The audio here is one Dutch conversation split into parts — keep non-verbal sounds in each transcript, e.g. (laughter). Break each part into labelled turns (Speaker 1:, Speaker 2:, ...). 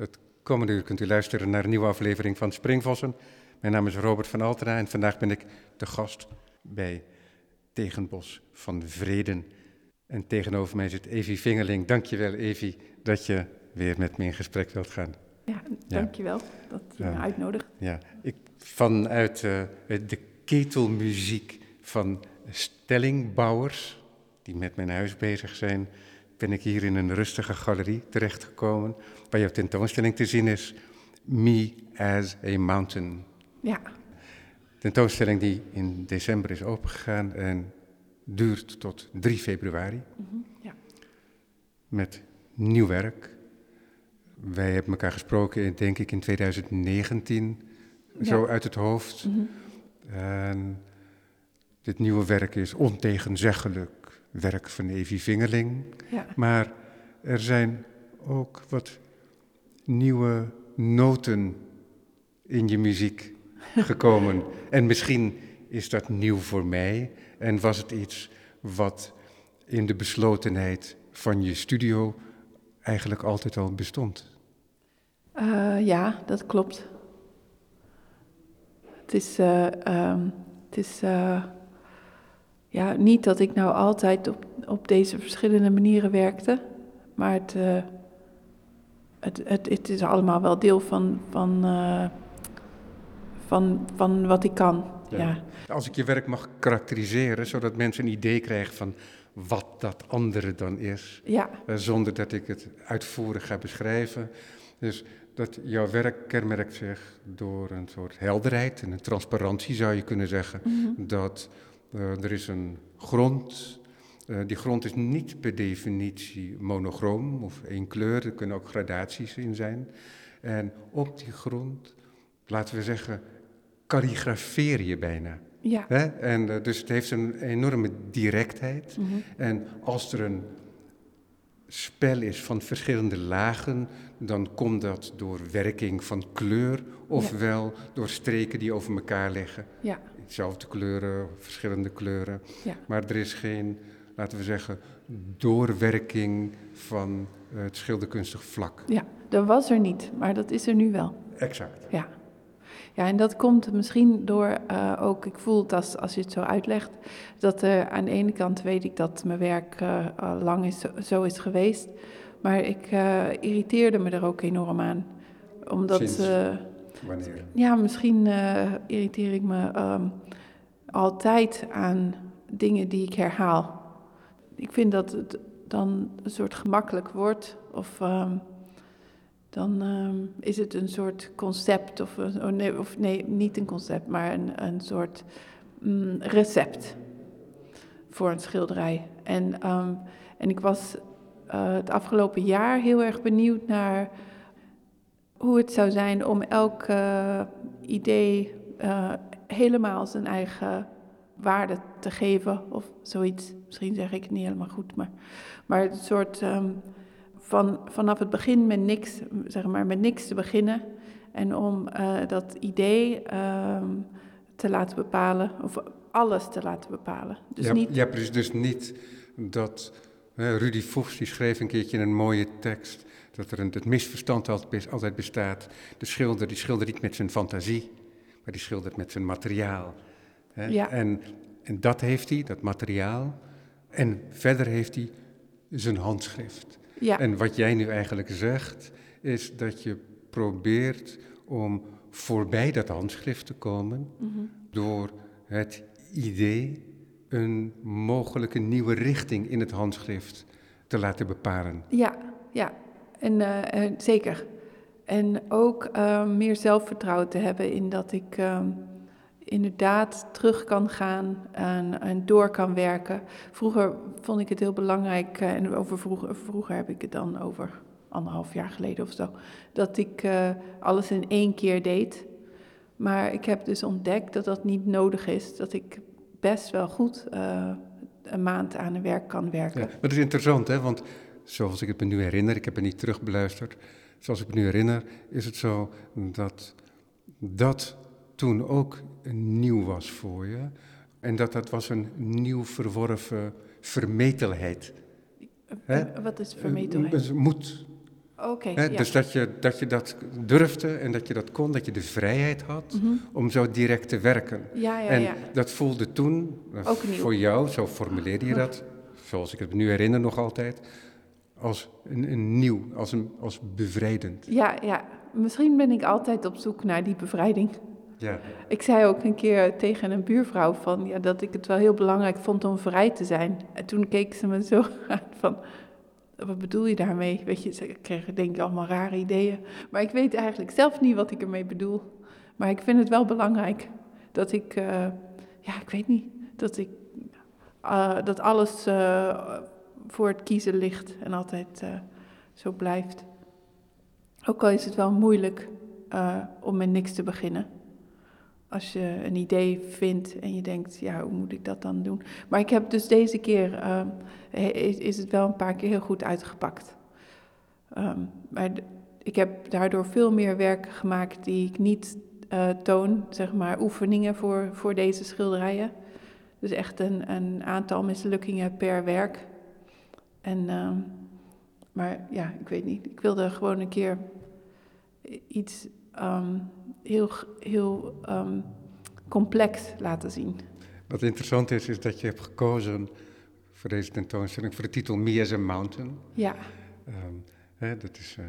Speaker 1: Het komende uur kunt u luisteren naar een nieuwe aflevering van Springvossen. Mijn naam is Robert van Altena en vandaag ben ik de gast bij Tegenbos van Vreden. En tegenover mij zit Evie Vingerling. Dankjewel Evie dat je weer met me in gesprek wilt gaan.
Speaker 2: Ja, dankjewel dat je me uitnodigt.
Speaker 1: Ja, ik, vanuit uh, de ketelmuziek van stellingbouwers, die met mijn huis bezig zijn, ben ik hier in een rustige galerie terechtgekomen, waar jouw tentoonstelling te zien is, Me as a Mountain.
Speaker 2: Ja.
Speaker 1: Tentoonstelling die in december is opengegaan en duurt tot 3 februari.
Speaker 2: Mm ja.
Speaker 1: Met nieuw werk. Wij hebben elkaar gesproken, denk ik, in 2019, zo uit het hoofd.
Speaker 2: Mhm.
Speaker 1: En dit nieuwe werk is ontegenzeggelijk werk van Evie Vingerling.
Speaker 2: Ja.
Speaker 1: Maar er zijn ook wat nieuwe noten in je muziek (laughs) gekomen. en misschien is dat nieuw voor mij en was het iets wat in de beslotenheid van je studio eigenlijk altijd al bestond.
Speaker 2: Uh, ja, dat klopt. Het is, uh, um, het is uh, ja, niet dat ik nou altijd op, op deze verschillende manieren werkte, maar het, het, het, het, is allemaal wel deel van, van, van, van wat ik kan. Ja.
Speaker 1: Als ik je werk mag karakteriseren, zodat mensen een idee krijgen van wat dat andere dan is,
Speaker 2: ja.
Speaker 1: zonder dat ik het uitvoerig ga beschrijven. Dus dat jouw werk kenmerkt zich door een soort helderheid en een transparantie, zou je kunnen zeggen.
Speaker 2: Mhm.
Speaker 1: Dat er is een grond. Uh, die grond is niet per definitie monochroom of één kleur, er kunnen ook gradaties in zijn. En op die grond, laten we zeggen, kalligrafeer je bijna.
Speaker 2: Ja.
Speaker 1: Hè? En, uh, dus het heeft een enorme directheid.
Speaker 2: Mm -hmm.
Speaker 1: En als er een spel is van verschillende lagen, dan komt dat door werking van kleur, ofwel ja. door streken die over elkaar liggen.
Speaker 2: Ja.
Speaker 1: Hetzelfde kleuren, verschillende kleuren.
Speaker 2: Ja.
Speaker 1: Maar er is geen, laten we zeggen, doorwerking van het schilderkunstig vlak.
Speaker 2: Ja, dat was er niet, maar dat is er nu wel.
Speaker 1: Exact.
Speaker 2: Ja. Ja, en dat komt misschien door uh, ook, ik voel het als, als je het zo uitlegt, dat er aan de ene kant weet ik dat mijn werk uh, al lang is, zo is geweest, maar ik uh, irriteerde me er ook enorm aan. Omdat.
Speaker 1: Sinds
Speaker 2: Ja, misschien irriteer ik me um, altijd aan dingen die ik herhaal. Ik vind dat het dan een soort gemakkelijk wordt of. Um, dan um, is het een soort concept, of, oh nee, of nee, niet een concept, maar een, een soort um, recept voor een schilderij. En, en ik was uh, het afgelopen jaar heel erg benieuwd naar hoe het zou zijn om elk uh, idee uh, helemaal zijn eigen waarde te geven, of zoiets. Misschien zeg ik het niet helemaal goed, maar, maar een soort van, vanaf het begin met niks, zeg maar, met niks te beginnen. En om uh, dat idee uh, te laten bepalen, of alles te laten bepalen. Dus
Speaker 1: ja,
Speaker 2: niet...
Speaker 1: ja, precies. Dus niet dat. Rudy Fuchs die schreef een keertje een mooie tekst. Dat er een, het misverstand altijd bestaat. De schilder die schildert niet met zijn fantasie, maar die schildert met zijn materiaal. Hè?
Speaker 2: Ja.
Speaker 1: En, en dat heeft hij, dat materiaal. En verder heeft hij zijn handschrift.
Speaker 2: Ja.
Speaker 1: En wat jij nu eigenlijk zegt, is dat je probeert om voorbij dat handschrift te komen
Speaker 2: mm -hmm.
Speaker 1: door het idee een mogelijke nieuwe richting in het handschrift te laten bepalen.
Speaker 2: Ja, ja. En uh, uh, zeker. En ook uh, meer zelfvertrouwen te hebben in dat ik ehm, inderdaad terug kan gaan en, en, door kan werken. Vroeger vond ik het heel belangrijk, en over vroeger, heb ik het dan over anderhalf jaar geleden of zo, dat ik alles in één keer deed. Maar ik heb dus ontdekt dat dat niet nodig is, dat ik best wel goed een maand aan een werk kan werken.
Speaker 1: Ja, maar dat is interessant, hè? want zoals ik het me nu herinner, ik heb het niet terugbeluisterd, zoals ik me nu herinner, is het zo dat dat toen ook nieuw was voor je. En dat dat was een nieuw verworven vermetelheid.
Speaker 2: Uh, wat is vermetelheid?
Speaker 1: Een, een moed.
Speaker 2: Oké, ja.
Speaker 1: Dus dat je, dat je dat durfde en dat je dat kon, dat je de vrijheid had
Speaker 2: Mhm.
Speaker 1: om zo direct te werken.
Speaker 2: Ja, ja,
Speaker 1: en
Speaker 2: ja.
Speaker 1: dat voelde toen, eh,
Speaker 2: Ook nieuw.
Speaker 1: voor jou, zo formuleerde je (laughs) dat, zoals ik het me nu herinner nog altijd, als een, een nieuw, als, een, als bevrijdend.
Speaker 2: Ja, ja. Misschien ben ik altijd op zoek naar die bevrijding.
Speaker 1: Ja,
Speaker 2: Ik zei ook een keer tegen een buurvrouw van, ja, dat ik het wel heel belangrijk vond om vrij te zijn. En toen keek ze me zo (laughs) aan van, wat bedoel je daarmee? Weet je, ze kregen denk ik allemaal rare ideeën. Maar ik weet eigenlijk zelf niet wat ik ermee bedoel. Maar ik vind het wel belangrijk dat ik, eh, ja, ik weet niet, dat ik, eh, dat alles eh, voor het kiezen ligt en altijd eh, zo blijft. Ook al is het wel moeilijk eh, om met niks te beginnen. Als je een idee vindt en je denkt, ja, hoe moet ik dat dan doen? Maar ik heb dus deze keer, ehm, is, is het wel een paar keer heel goed uitgepakt. Ehm, maar ik heb daardoor veel meer werken gemaakt die ik niet eh, toon, zeg maar oefeningen voor, voor deze schilderijen. Dus echt een, een aantal mislukkingen per werk. En, ehm, maar ja, ik weet niet, ik wilde gewoon een keer iets ehm, heel, heel ehm, complex laten zien.
Speaker 1: wat interessant is, is dat je hebt gekozen voor deze tentoonstelling voor de titel Me as a Mountain.
Speaker 2: Ja,
Speaker 1: hè, dat is eh,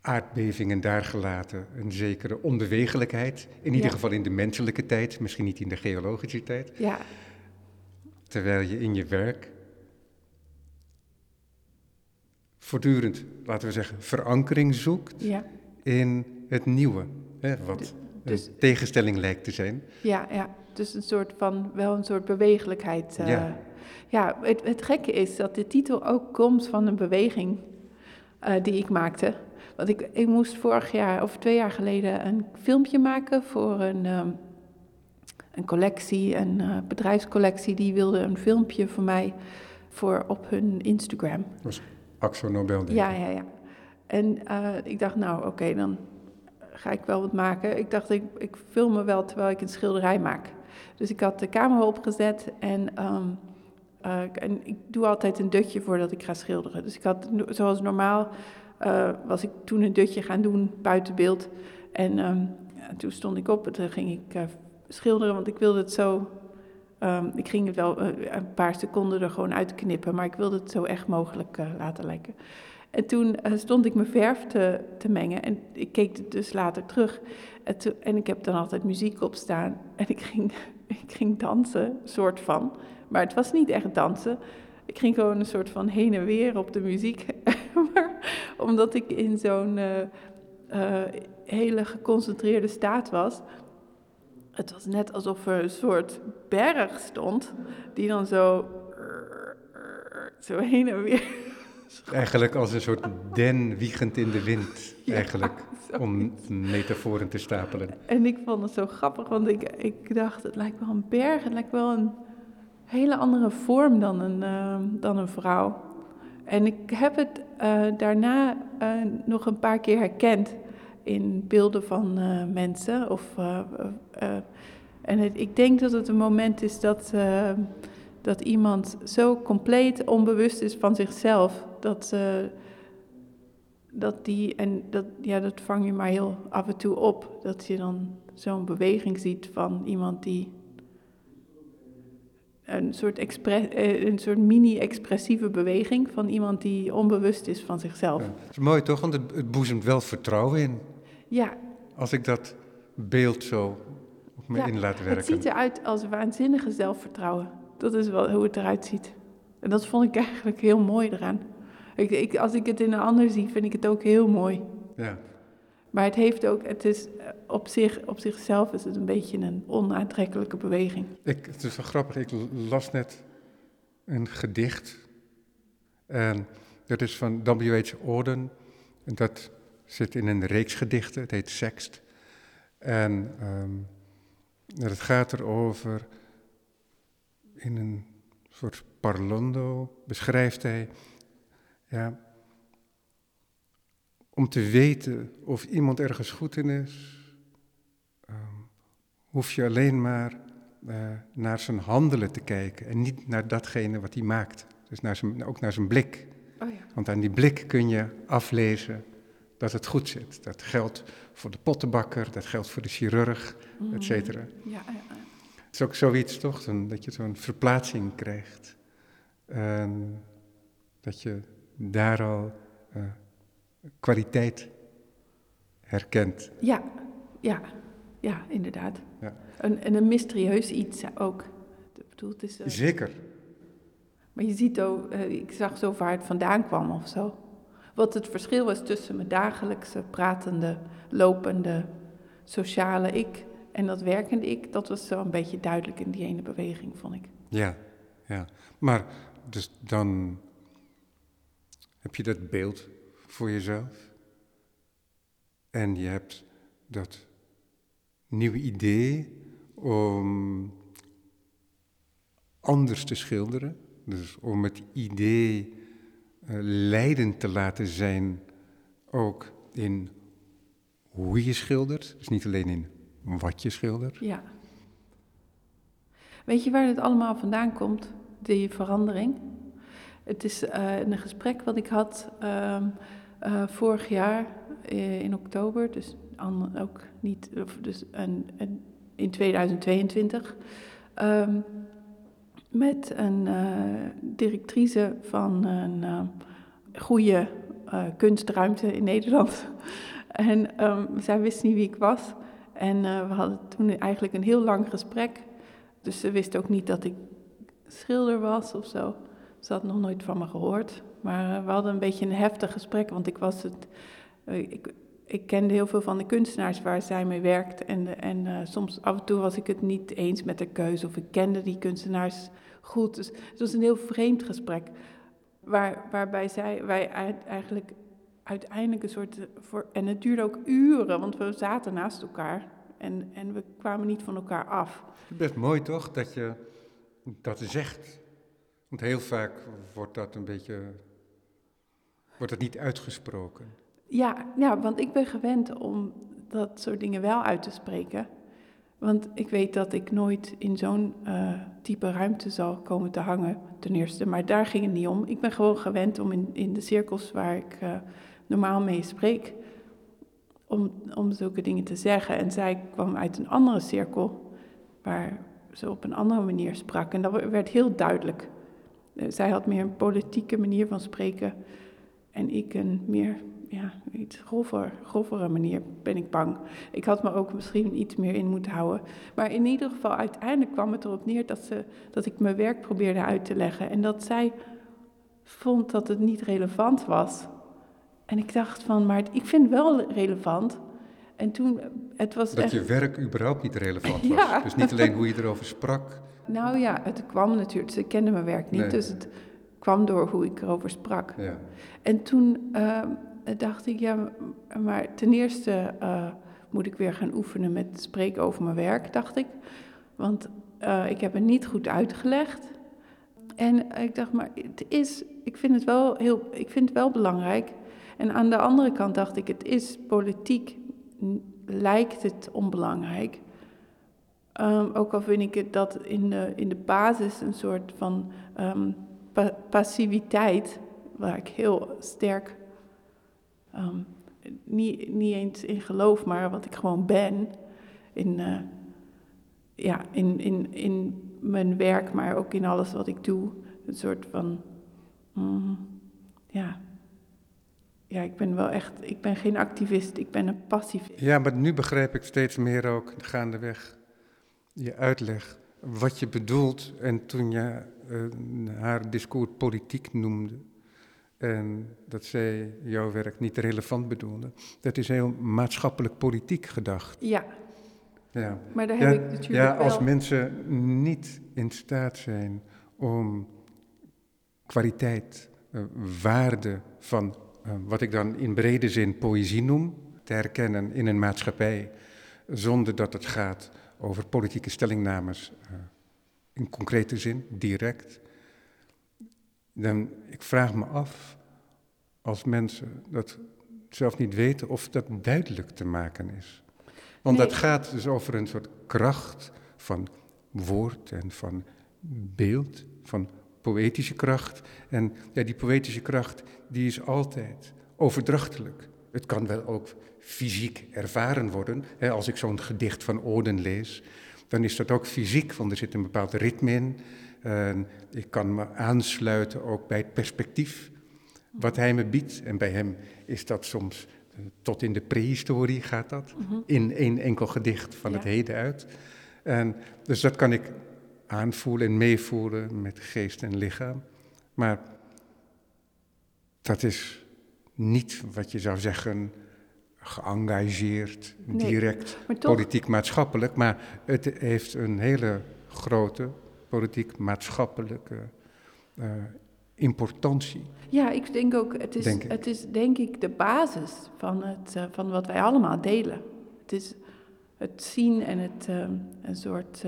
Speaker 1: aardbevingen daar gelaten, een zekere onbewegelijkheid, in ieder
Speaker 2: Ja.
Speaker 1: geval in de menselijke tijd, misschien niet in de geologische tijd.
Speaker 2: ja,
Speaker 1: Terwijl je in je werk voortdurend, laten we zeggen, verankering zoekt
Speaker 2: ja,
Speaker 1: in het nieuwe. Hè, wat
Speaker 2: dus-
Speaker 1: een tegenstelling lijkt te zijn.
Speaker 2: ja, ja. Dus een soort van, wel een soort bewegelijkheid. eh.
Speaker 1: Ja.
Speaker 2: ja het, het gekke is dat de titel ook komt van een beweging eh, die ik maakte. Want ik, ik moest vorig jaar, of twee jaar geleden, een filmpje maken voor een, ehm, een collectie, een eh, bedrijfscollectie. Die wilde een filmpje voor mij voor op hun Instagram.
Speaker 1: Dat was
Speaker 2: Ja, ja, ja. En eh, ik dacht, nou oké, dan ga ik wel wat maken. Ik dacht, ik, ik film me wel terwijl ik een schilderij maak. Dus ik had de camera opgezet en, ehm, eh, en ik doe altijd een dutje voordat ik ga schilderen. Dus ik had, zoals normaal, eh, was ik toen een dutje gaan doen buiten beeld. En ehm, toen stond ik op en toen ging ik schilderen, want ik wilde het zo... ehm, ik ging het wel eh, een paar seconden er gewoon uitknippen, maar ik wilde het zo echt mogelijk eh, laten lijken. En toen eh, stond ik mijn verf te, te mengen en ik keek dus later terug. En, ik heb dan altijd muziek op staan (laughs) en ik ging, ik ging dansen, soort van. Maar het was niet echt dansen. Ik ging gewoon een soort van heen en weer op de muziek. (laughs) maar omdat ik in zo'n hele geconcentreerde staat was, het was net alsof er een soort berg stond, die dan zo, zo heen en weer.
Speaker 1: Eigenlijk als een soort den wiegend in de wind, (laughs)
Speaker 2: Ja,
Speaker 1: eigenlijk, om metaforen te stapelen.
Speaker 2: En ik vond het zo grappig, want ik, ik dacht, het lijkt wel een berg, het lijkt wel een hele andere vorm dan een, eh, dan een vrouw. En ik heb het eh, daarna eh, nog een paar keer herkend in beelden van eh, mensen. Of, eh, eh, en het- ik denk dat het een moment is dat, dat iemand zo compleet onbewust is van zichzelf. Dat, dat die, en dat, ja, dat vang je maar heel af en toe op. Dat je dan zo'n beweging ziet van iemand die een soort, een soort mini-expressieve beweging van iemand die onbewust is van zichzelf.
Speaker 1: Dat is mooi toch, want het, het boezemt wel vertrouwen in.
Speaker 2: Ja,
Speaker 1: Als ik dat beeld zo op me
Speaker 2: Ja,
Speaker 1: in laat
Speaker 2: het
Speaker 1: werken.
Speaker 2: ziet eruit als waanzinnige zelfvertrouwen. Dat is wel hoe het eruit ziet. En dat vond ik eigenlijk heel mooi eraan. Ik, ik, als ik het in een ander zie, vind ik het ook heel mooi.
Speaker 1: Ja.
Speaker 2: Maar het heeft ook, het is eh, op, zich, op zichzelf is het een beetje een onaantrekkelijke beweging.
Speaker 1: Ik, het is wel grappig, ik las net een gedicht. En dat is van W.H. Auden. En dat zit in een reeks gedichten, het heet Sext. En ehm, het gaat erover, in een soort parlando beschrijft hij, ja, om te weten of iemand ergens goed in is, ehm, hoef je alleen maar eh, naar zijn handelen te kijken en niet naar datgene wat hij maakt. Dus naar zijn, ook naar zijn blik.
Speaker 2: Oh ja.
Speaker 1: Want aan die blik kun je aflezen dat het goed zit. Dat geldt voor de pottenbakker, dat geldt voor de chirurg,
Speaker 2: Mhm.
Speaker 1: et cetera.
Speaker 2: Ja, ja, ja.
Speaker 1: Het is ook zoiets toch, dat je zo'n verplaatsing krijgt. En dat je daar al eh, kwaliteit herkent.
Speaker 2: Ja, ja, ja, inderdaad.
Speaker 1: Ja.
Speaker 2: En, en een mysterieus iets ook. Ik bedoel, het is, eh,
Speaker 1: Zeker.
Speaker 2: maar je ziet ook, eh, ik zag zo waar het vandaan kwam of zo. Wat het verschil was tussen mijn dagelijkse, pratende, lopende, sociale ik en dat werkende ik, dat was zo een beetje duidelijk in die ene beweging, vond ik.
Speaker 1: Ja, ja. Maar dus dan heb je dat beeld voor jezelf. En je hebt dat nieuwe idee om anders te schilderen. Dus om het idee leidend te laten zijn ook in hoe je schildert. Dus niet alleen in wat je schildert.
Speaker 2: Ja. Weet je waar het allemaal vandaan komt, die verandering? Het is eh, een gesprek wat ik had ehm, eh, vorig jaar eh, in oktober, dus ook niet, dus in 2022, ehm, met een eh, directrice van een eh, goede eh, kunstruimte in Nederland. (laughs) en ehm, zij wist niet wie ik was. En we hadden toen eigenlijk een heel lang gesprek. Dus ze wist ook niet dat ik schilder was of zo. Ze had nog nooit van me gehoord. Maar we hadden een beetje een heftig gesprek, want ik was het. Ik kende heel veel van de kunstenaars waar zij mee werkt. En, en eh, soms af en toe was ik het niet eens met de keuze. Of ik kende die kunstenaars goed. Dus het was een heel vreemd gesprek. Waar, waarbij zij, wij eigenlijk uiteindelijk een soort. eh, Voor, en het duurde ook uren, want we zaten naast elkaar. En, en we kwamen niet van elkaar af.
Speaker 1: Best mooi toch dat je dat zegt. Want heel vaak wordt dat een beetje. wordt het niet uitgesproken.
Speaker 2: Ja, ja, want ik ben gewend om dat soort dingen wel uit te spreken. Want ik weet dat ik nooit in zo'n eh, type ruimte zal komen te hangen, ten eerste. Maar daar ging het niet om. Ik ben gewoon gewend om in, in de cirkels waar ik eh, normaal mee spreek, om, om zulke dingen te zeggen. En zij kwam uit een andere cirkel, waar ze op een andere manier sprak. En dat werd heel duidelijk. Eh, zij had meer een politieke manier van spreken. En ik een meer, ja, iets grover, grovere manier, ben ik bang. Ik had me ook misschien iets meer in moeten houden. Maar in ieder geval, uiteindelijk kwam het erop neer dat, ze, dat ik mijn werk probeerde uit te leggen. En dat zij vond dat het niet relevant was. En ik dacht van, maar ik vind wel relevant. En toen, het was
Speaker 1: Dat
Speaker 2: echt...
Speaker 1: je werk überhaupt niet relevant (laughs) was.
Speaker 2: Ja.
Speaker 1: Dus niet alleen hoe je erover sprak.
Speaker 2: Nou ja, het kwam natuurlijk, ze kende mijn werk niet,
Speaker 1: Nee.
Speaker 2: dus het kwam door hoe ik erover sprak.
Speaker 1: Ja.
Speaker 2: En toen ehm, dacht ik, ja, maar ten eerste eh, moet ik weer gaan oefenen met spreken over mijn werk, dacht ik. Want eh, ik heb het niet goed uitgelegd. En ik dacht, maar het is, ik vind het wel heel, ik vind het wel belangrijk. En aan de andere kant dacht ik, het is politiek, lijkt het onbelangrijk. Ehm, ook al vind ik het dat in de, in de basis een soort van ehm, pa- passiviteit, waar ik heel sterk ehm, niet, niet eens in geloof, maar wat ik gewoon ben, in, eh, ja, in, in, in mijn werk, maar ook in alles wat ik doe. Een soort van, mm, ja, ja, ik ben wel echt, ik ben geen activist, ik ben een passief.
Speaker 1: ja, maar nu begrijp ik steeds meer ook gaandeweg je uitleg wat je bedoelt. En toen je eh, haar discours politiek noemde. En dat zij jouw werk niet relevant bedoelde. Dat is heel maatschappelijk politiek gedacht.
Speaker 2: Ja,
Speaker 1: Ja.
Speaker 2: maar daar
Speaker 1: Ja,
Speaker 2: heb ik natuurlijk
Speaker 1: ja, als
Speaker 2: wel...
Speaker 1: mensen niet in staat zijn om kwaliteit, eh, waarde van eh, wat ik dan in brede zin poëzie noem, te herkennen in een maatschappij, zonder dat het gaat over politieke stellingnames eh, in concrete zin, direct. Dan, ik vraag me af, als mensen dat zelf niet weten, of dat duidelijk te maken is. Want
Speaker 2: Nee.
Speaker 1: dat gaat dus over een soort kracht van woord en van beeld, van poëtische kracht. En ja, die poëtische kracht die is altijd overdrachtelijk. Het kan wel ook fysiek ervaren worden. als ik zo'n gedicht van Oden lees, dan is dat ook fysiek, want er zit een bepaald ritme in. En ik kan me aansluiten ook bij het perspectief wat hij me biedt. En bij hem is dat soms eh, tot in de prehistorie gaat dat,
Speaker 2: Mhm.
Speaker 1: in één enkel gedicht van
Speaker 2: Ja.
Speaker 1: het heden uit. En dus dat kan ik aanvoelen en meevoelen met geest en lichaam. Maar dat is niet wat je zou zeggen geëngageerd,
Speaker 2: Nee,
Speaker 1: direct, politiek-maatschappelijk. Maar het heeft een hele grote politiek-maatschappelijke eh, importantie.
Speaker 2: ja, ik denk ook, het is,
Speaker 1: Denk ik.
Speaker 2: het is denk ik de basis van, het, eh, van wat wij allemaal delen. Het is het zien en het eh, een soort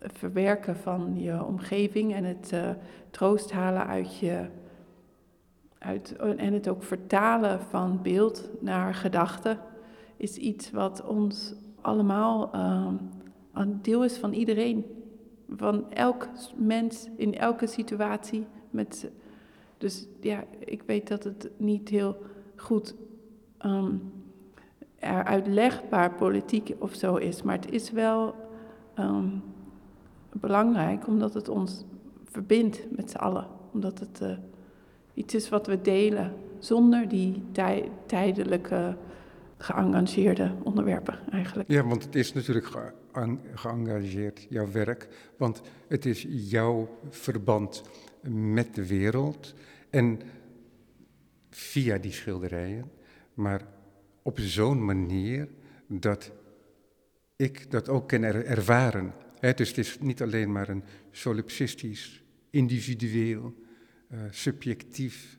Speaker 2: verwerken van je omgeving en het troost halen uit je. Uit, en het ook vertalen van beeld naar gedachte is iets wat ons allemaal een deel is van iedereen. Van elk mens in elke situatie. Met, dus ja, ik weet dat het niet heel goed er uitlegbaar politiek of zo is. Maar het is wel ehm, belangrijk omdat het ons verbindt met z'n allen. Omdat het eh, iets is wat we delen zonder die tij- tijdelijke geëngageerde onderwerpen eigenlijk.
Speaker 1: Ja, want het is natuurlijk geëngageerd, jouw werk. Want het is jouw verband met de wereld. En via die schilderijen, maar op zo'n manier dat ik dat ook kan er- ervaren. Dus het is niet alleen maar een solipsistisch, individueel, eh, subjectief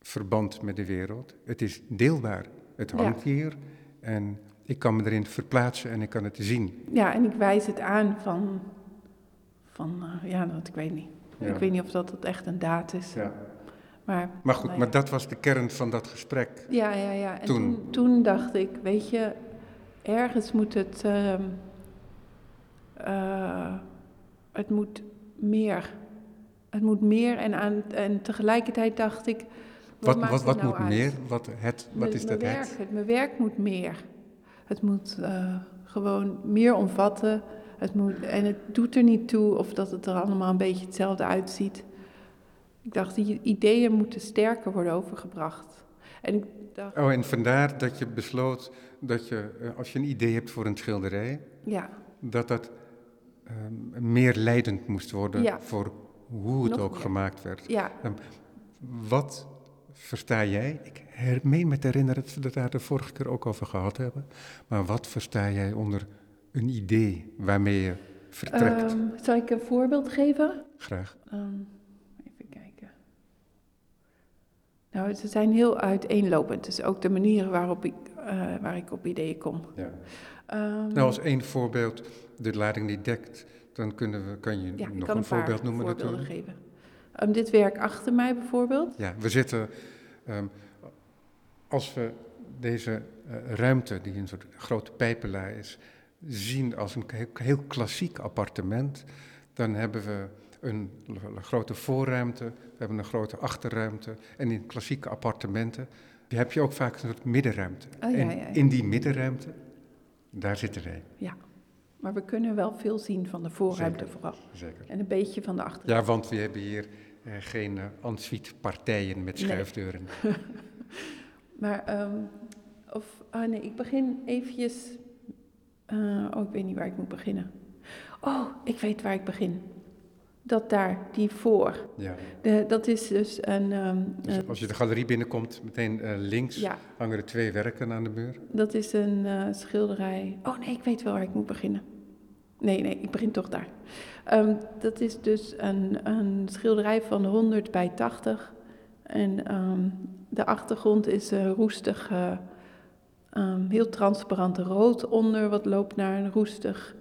Speaker 1: verband met de wereld. Het is deelbaar. Het
Speaker 2: Ja.
Speaker 1: hangt hier en ik kan me erin verplaatsen en ik kan het zien.
Speaker 2: Ja, en ik wijs het aan van, van eh, ja, dat ik weet niet.
Speaker 1: Ja.
Speaker 2: Ik weet niet of dat het echt een daad is. Maar,
Speaker 1: Maar goed,
Speaker 2: nou
Speaker 1: maar
Speaker 2: ja.
Speaker 1: dat was de kern van dat gesprek.
Speaker 2: Ja, ja, ja. En
Speaker 1: Toen?
Speaker 2: toen, toen dacht ik, weet je, ergens moet het, ehm, eh, het moet meer. Het moet meer en, aan, en tegelijkertijd dacht ik, wat,
Speaker 1: Wat, wat, wat
Speaker 2: nou
Speaker 1: moet
Speaker 2: uit?
Speaker 1: meer? Wat, het, wat
Speaker 2: Mijn-
Speaker 1: is dat
Speaker 2: werk, het? Mijn werk moet meer. Het moet eh, gewoon meer omvatten. Het moet, en het doet er niet toe of dat het er allemaal een beetje hetzelfde uitziet. Ik dacht, die ideeën moeten sterker worden overgebracht. En ik dacht,
Speaker 1: Oh, en vandaar dat je besloot dat je, eh, als je een idee hebt voor een schilderij,
Speaker 2: ja,
Speaker 1: dat dat ehm, meer leidend moest worden
Speaker 2: Ja.
Speaker 1: voor hoe het
Speaker 2: Nog
Speaker 1: ook
Speaker 2: meer.
Speaker 1: gemaakt werd.
Speaker 2: ja,
Speaker 1: Wat versta jij? Ik her- meen me te herinneren dat we het daar de vorige keer ook over gehad hebben. Maar wat versta jij onder een idee waarmee je vertrekt?
Speaker 2: Ehm, zal ik een voorbeeld geven?
Speaker 1: Graag.
Speaker 2: Ehm, even kijken. Nou, ze zijn heel uiteenlopend. Dus ook de manieren waarop ik, eh, waar ik op ideeën kom.
Speaker 1: Ja.
Speaker 2: Ehm,
Speaker 1: Nou, als één voorbeeld de lading niet dekt, dan kunnen we, kan je
Speaker 2: ja,
Speaker 1: nog
Speaker 2: kan
Speaker 1: een voorbeeld noemen natuurlijk.
Speaker 2: geven. Dit werk achter mij bijvoorbeeld.
Speaker 1: Ja, we zitten, als we deze eh, ruimte, die een soort grote pijpenlaar is, zien als een heel, klassiek appartement, dan hebben we een, grote voorruimte, we hebben een grote achterruimte en in klassieke appartementen heb je ook vaak een soort middenruimte.
Speaker 2: Oh, ja,
Speaker 1: en
Speaker 2: ja, ja.
Speaker 1: in die middenruimte, daar zitten wij.
Speaker 2: Maar we kunnen wel veel zien van de voorruimte
Speaker 1: Zeker.
Speaker 2: vooral.
Speaker 1: Zeker.
Speaker 2: En een beetje van de achter.
Speaker 1: Ja, want we hebben hier eh, geen uh, ensuite partijen met
Speaker 2: Nee. (laughs) Maar, ehm, of, ah nee, ik begin eventjes. eh, oh, ik weet niet waar ik moet beginnen. Oh, ik weet waar ik begin. Dat daar, die voor.
Speaker 1: Ja.
Speaker 2: De, dat is dus een. ehm,
Speaker 1: Dus als je de galerie binnenkomt, meteen eh, links
Speaker 2: ja,
Speaker 1: hangen er twee werken aan de muur.
Speaker 2: dat is een eh, schilderij. Oh nee, ik weet wel waar ik moet beginnen. Nee, nee, ik begin toch daar. Ehm, dat is dus een, een schilderij van 100 bij 80. En ehm, de achtergrond is eh, roestig, eh, ehm, heel transparant rood onder, wat loopt naar een roestig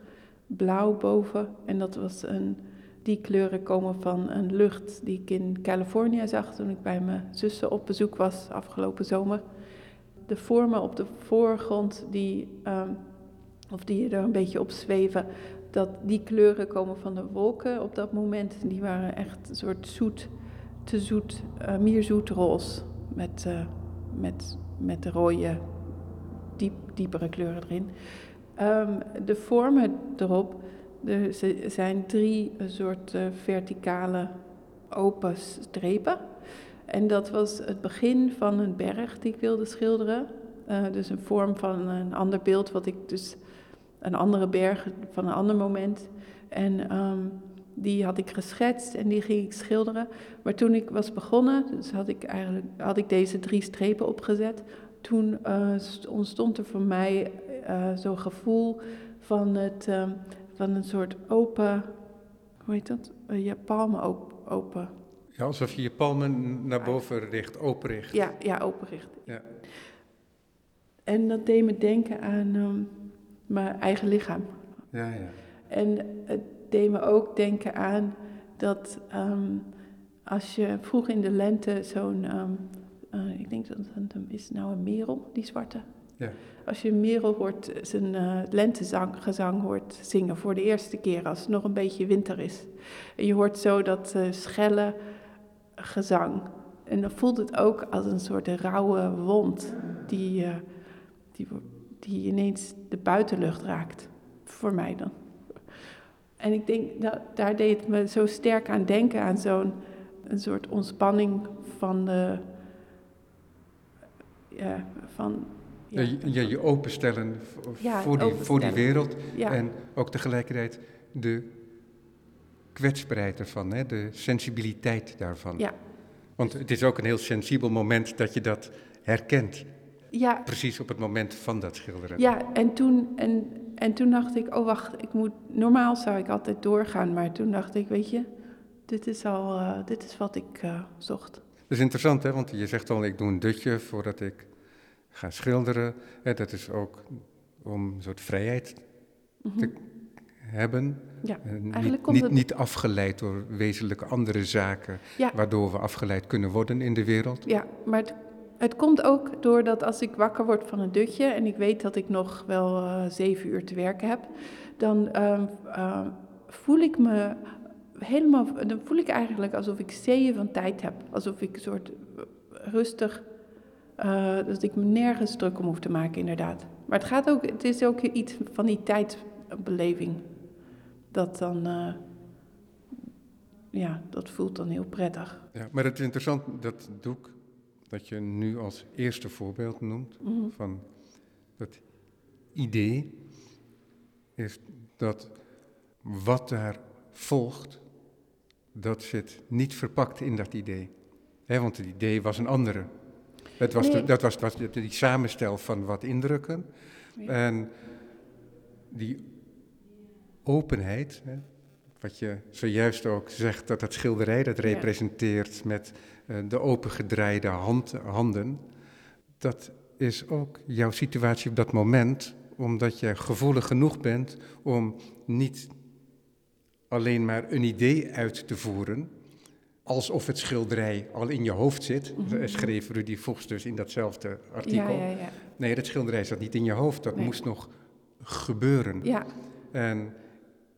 Speaker 2: blauw boven. En dat was een, die kleuren komen van een lucht die ik in Californië zag toen ik bij mijn zussen op bezoek was afgelopen zomer. De vormen op de voorgrond die, ehm, of die er een beetje op zweven, dat die kleuren komen van de wolken op dat moment. Die waren echt een soort zoet, te zoet, uh, meer zoet. Met, uh, met, met rode, diep, diepere kleuren erin. Um, de vormen erop, er zijn drie soort verticale open strepen. En dat was het begin van een berg die ik wilde schilderen. Uh, dus een vorm van een ander beeld, wat ik dus een andere berg van een ander moment. En um, die had ik geschetst en die ging ik schilderen. Maar toen ik was begonnen, dus had ik eigenlijk had ik deze drie strepen opgezet. Toen uh, ontstond er voor mij uh, zo'n gevoel van, het, uh, van een soort open, hoe heet dat? je palmen open.
Speaker 1: Ja, alsof je je palmen naar boven richt, open richt.
Speaker 2: Ja, ja open richt. Ja. En dat deed me denken aan um, mijn eigen lichaam.
Speaker 1: Ja, ja.
Speaker 2: En het deed me ook denken aan dat um, als je vroeg in de lente zo'n, um, uh, ik denk dat het is nou een merel, die zwarte.
Speaker 1: Ja.
Speaker 2: Als je een merel hoort, zijn uh, lentezang hoort zingen voor de eerste keer, als het nog een beetje winter is. En je hoort zo dat uh, schelle gezang. En dan voelt het ook als een soort rauwe wond die, die, die ineens de buitenlucht raakt. Voor mij dan. En ik denk, dat, daar deed het me zo sterk aan denken, aan zo'n een soort ontspanning van de. Ja, van.
Speaker 1: Ja, ja je openstellen
Speaker 2: ja,
Speaker 1: voor, die,
Speaker 2: openstellen.
Speaker 1: voor die wereld. En ook tegelijkertijd de kwetsbaarheid ervan, hè, de sensibiliteit daarvan.
Speaker 2: Ja.
Speaker 1: Want het is ook een heel sensibel moment dat je dat herkent.
Speaker 2: Ja.
Speaker 1: Precies op het moment van dat schilderen.
Speaker 2: Ja, en toen, en, en toen dacht ik, oh wacht, ik moet, normaal zou ik altijd doorgaan, maar toen dacht ik, weet je, dit is al, uh, dit is wat ik uh, zocht.
Speaker 1: Dat is interessant, hè, want je zegt al, ik doe een dutje voordat ik ga schilderen. Hè, dat is ook om een soort vrijheid te hebben.
Speaker 2: Ja,
Speaker 1: uh,
Speaker 2: eigenlijk
Speaker 1: niet,
Speaker 2: komt
Speaker 1: niet, afgeleid door wezenlijke andere zaken,
Speaker 2: Ja.
Speaker 1: waardoor we afgeleid kunnen worden in de wereld.
Speaker 2: Ja, maar het, het komt ook doordat als ik wakker word van een dutje en ik weet dat ik nog wel uh, zeven uur te werken heb, dan uh, uh, voel ik me helemaal, dan voel ik eigenlijk alsof ik zeeën van tijd heb. Alsof ik een soort rustig, uh, dat ik me nergens druk om hoef te maken inderdaad. Maar het gaat ook, het is ook iets van die tijdbeleving. Dat dan, ja, dat voelt dan heel prettig.
Speaker 1: Ja, maar het is interessant, dat doek dat je nu als eerste voorbeeld noemt
Speaker 2: Mhm.
Speaker 1: van dat idee, is dat wat daar volgt, dat zit niet verpakt in dat idee. Hè, want het idee was een andere. Het was,
Speaker 2: Nee.
Speaker 1: de, dat was, was de- die samenstel van wat indrukken. En die openheid, wat je zojuist ook zegt, dat dat schilderij dat representeert met eh, de opengedraaide hand, handen, dat is ook jouw situatie op dat moment, omdat je gevoelig genoeg bent om niet alleen maar een idee uit te voeren, alsof het schilderij al in je hoofd zit, schreef Rudy Vochts dus in datzelfde artikel.
Speaker 2: Ja, ja, ja.
Speaker 1: Nee, dat schilderij zat niet in je hoofd, dat
Speaker 2: Nee.
Speaker 1: moest nog gebeuren.
Speaker 2: Ja,
Speaker 1: En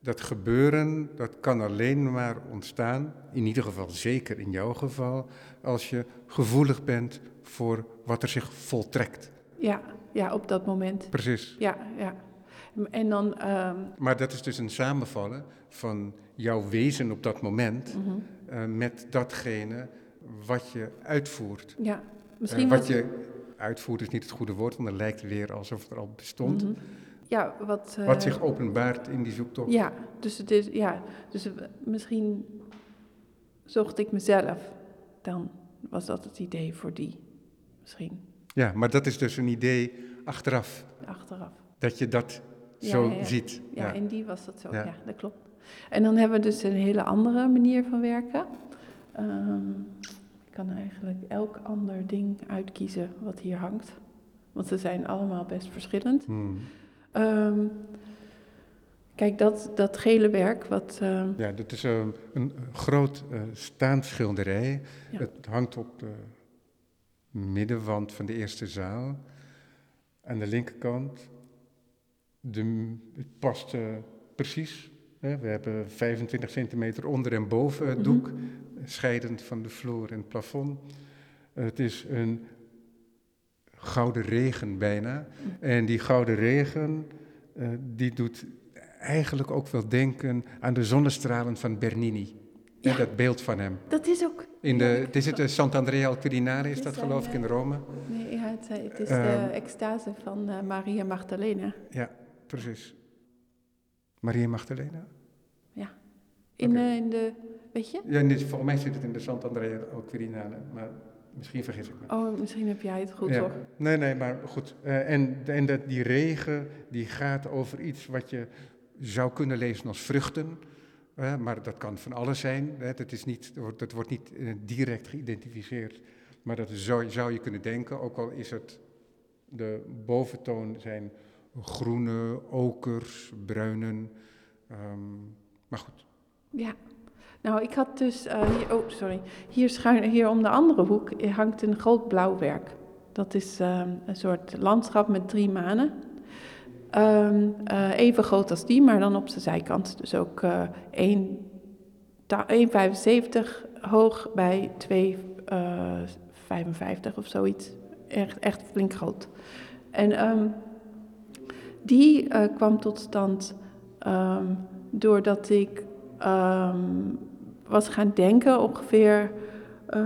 Speaker 1: dat gebeuren, dat kan alleen maar ontstaan, in ieder geval zeker in jouw geval, als je gevoelig bent voor wat er zich voltrekt.
Speaker 2: ja, ja, op dat moment.
Speaker 1: Precies.
Speaker 2: Ja, ja. En dan, ehm,
Speaker 1: Maar dat is dus een samenvallen van jouw wezen op dat moment eh, met datgene wat je uitvoert.
Speaker 2: ja,
Speaker 1: Eh,
Speaker 2: misschien
Speaker 1: wat
Speaker 2: was-
Speaker 1: je uitvoert is niet het goede woord, want dan lijkt weer alsof het er al bestond.
Speaker 2: Mhm. Ja, wat... eh,
Speaker 1: Wat zich openbaart in die zoektocht.
Speaker 2: Ja, dus het is, ja, dus eh, misschien zocht ik mezelf. Dan was dat het idee voor die, misschien,
Speaker 1: Ja, maar dat is dus een idee achteraf,
Speaker 2: achteraf.
Speaker 1: dat je dat
Speaker 2: Ja,
Speaker 1: zo
Speaker 2: ja, ja.
Speaker 1: ziet.
Speaker 2: Ja, in die was dat zo,
Speaker 1: Ja.
Speaker 2: ja. dat klopt. En dan hebben we dus een hele andere manier van werken. Ehm, ik kan eigenlijk elk ander ding uitkiezen wat hier hangt. Want ze zijn allemaal best verschillend.
Speaker 1: Hmm.
Speaker 2: Ehm, kijk, dat, dat gele werk, wat... ehm,
Speaker 1: Ja, dat is eh, een groot eh staand schilderij.
Speaker 2: Ja.
Speaker 1: Het hangt op de middenwand van de eerste zaal. Aan de linkerkant. De, het past eh, precies. Hè, we hebben 25 centimeter onder en boven het doek, scheidend van de vloer en het plafond. Het is een gouden regen bijna. En die gouden regen, eh, die doet eigenlijk ook wel denken aan de zonnestralen van Bernini.
Speaker 2: Ja.
Speaker 1: dat beeld van hem.
Speaker 2: Dat is ook...
Speaker 1: In de,
Speaker 2: Ja,
Speaker 1: het is het de Sant'Andrea al Quirinale, is dat geloof ik in
Speaker 2: eh,
Speaker 1: Rome?
Speaker 2: Nee, ja, het, het is
Speaker 1: Ehm.
Speaker 2: de extase van eh, Maria Magdalena.
Speaker 1: Ja, precies. Maria Magdalena?
Speaker 2: In,
Speaker 1: Oké.
Speaker 2: eh, in de... Weet je?
Speaker 1: Ja, volgens mij zit het in de Sant'Andrea al Quirinale, maar misschien vergis ik me.
Speaker 2: Oh, misschien heb jij het goed
Speaker 1: Ja.
Speaker 2: hoor.
Speaker 1: Nee, nee, maar goed. Eh, en en dat, die regen die gaat over iets wat je zou kunnen lezen als vruchten. maar dat kan van alles zijn. Hè. Dat, is niet, dat wordt- dat wordt niet eh, direct geïdentificeerd. Maar dat zou, zou je kunnen denken, ook al is het de boventoon zijn groene, okers, bruinen. ehm, maar goed.
Speaker 2: Ja. Nou, ik had dus... eh, hier, oh, sorry. Hier, schuin, hier om de andere hoek eh, hangt een groot blauwwerk. Dat is ehm, een soort landschap met drie manen. Ehm, eh, even groot als die, maar dan op zijn zijkant. Dus ook eh 1 ta- 1,75 hoog bij 2,55 of zoiets. Echt, echt flink groot. En ehm, die eh, kwam tot stand doordat ik was gaan denken ongeveer eh,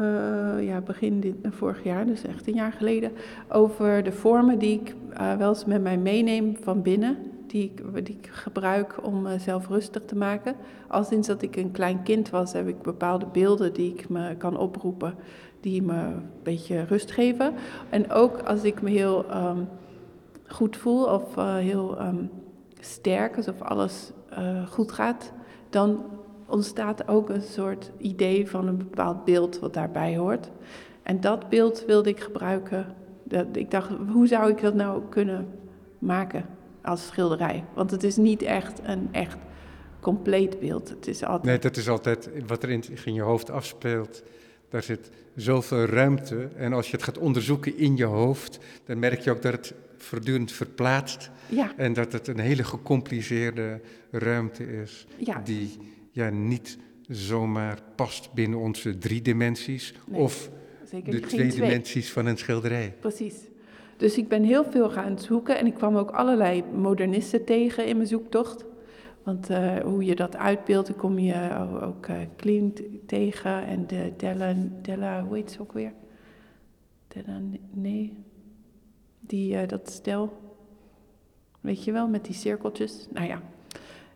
Speaker 2: ja, begin dit, vorig jaar, dus echt een jaar geleden, over de vormen die ik eh, wel eens met mij meeneem van binnen, die ik, die ik gebruik om mezelf rustig te maken. Al sinds dat ik een klein kind was, heb ik bepaalde beelden die ik me kan oproepen, die me een beetje rust geven. En ook als ik me heel ehm, goed voel of eh, heel ehm, sterk, alsof alles eh, goed gaat, dan ontstaat ook een soort idee van een bepaald beeld wat daarbij hoort. En dat beeld wilde ik gebruiken. Dat, ik dacht, hoe zou ik dat nou kunnen maken als schilderij? Want het is niet echt een echt compleet beeld. Het is altijd...
Speaker 1: Nee, dat is altijd wat er in, in je hoofd afspeelt. Daar zit zoveel ruimte. En als je het gaat onderzoeken in je hoofd, dan merk je ook dat het voortdurend verplaatst.
Speaker 2: Ja,
Speaker 1: En dat het een hele gecompliceerde ruimte is.
Speaker 2: ja,
Speaker 1: Die ja, niet zomaar past binnen onze drie dimensies.
Speaker 2: Nee,
Speaker 1: of
Speaker 2: zeker
Speaker 1: de twee
Speaker 2: twee.
Speaker 1: dimensies van een schilderij.
Speaker 2: Precies. Dus ik ben heel veel gaan zoeken en ik kwam ook allerlei modernisten tegen in mijn zoektocht. Want eh, hoe je dat uitbeeldt, dan kom je o- ook eh Klimt tegen en de Della, Della, hoe heet ze ook weer? Della, nee, die, eh, dat stel, weet je wel, met die cirkeltjes. Nou ja,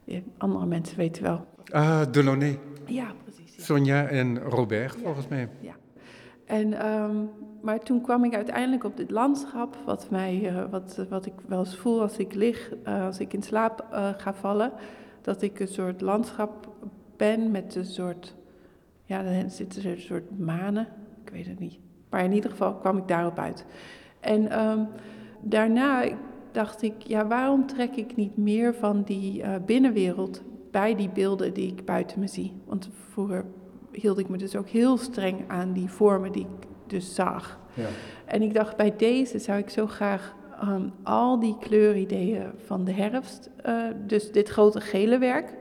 Speaker 2: eh, andere mensen weten wel.
Speaker 1: Ah, Delaunay.
Speaker 2: Ja, precies. ja.
Speaker 1: Sonja en Robert, volgens mij.
Speaker 2: En, ehm, maar toen kwam ik uiteindelijk op dit landschap, wat, mij, eh, wat, wat ik wel eens voel als ik lig, eh, als ik in slaap eh, ga vallen, dat ik een soort landschap ben met een soort, ja, dan zitten er een soort manen, ik weet het niet. Maar in ieder geval kwam ik daarop uit. En ehm, daarna dacht ik, ja, waarom trek ik niet meer van die binnenwereld bij die beelden die ik buiten me zie? Want vroeger hield ik me dus ook heel streng aan die vormen die ik dus zag.
Speaker 1: Ja.
Speaker 2: En ik dacht, bij deze zou ik zo graag ehm, al die kleurideeën van de herfst, eh, dus dit grote gele werk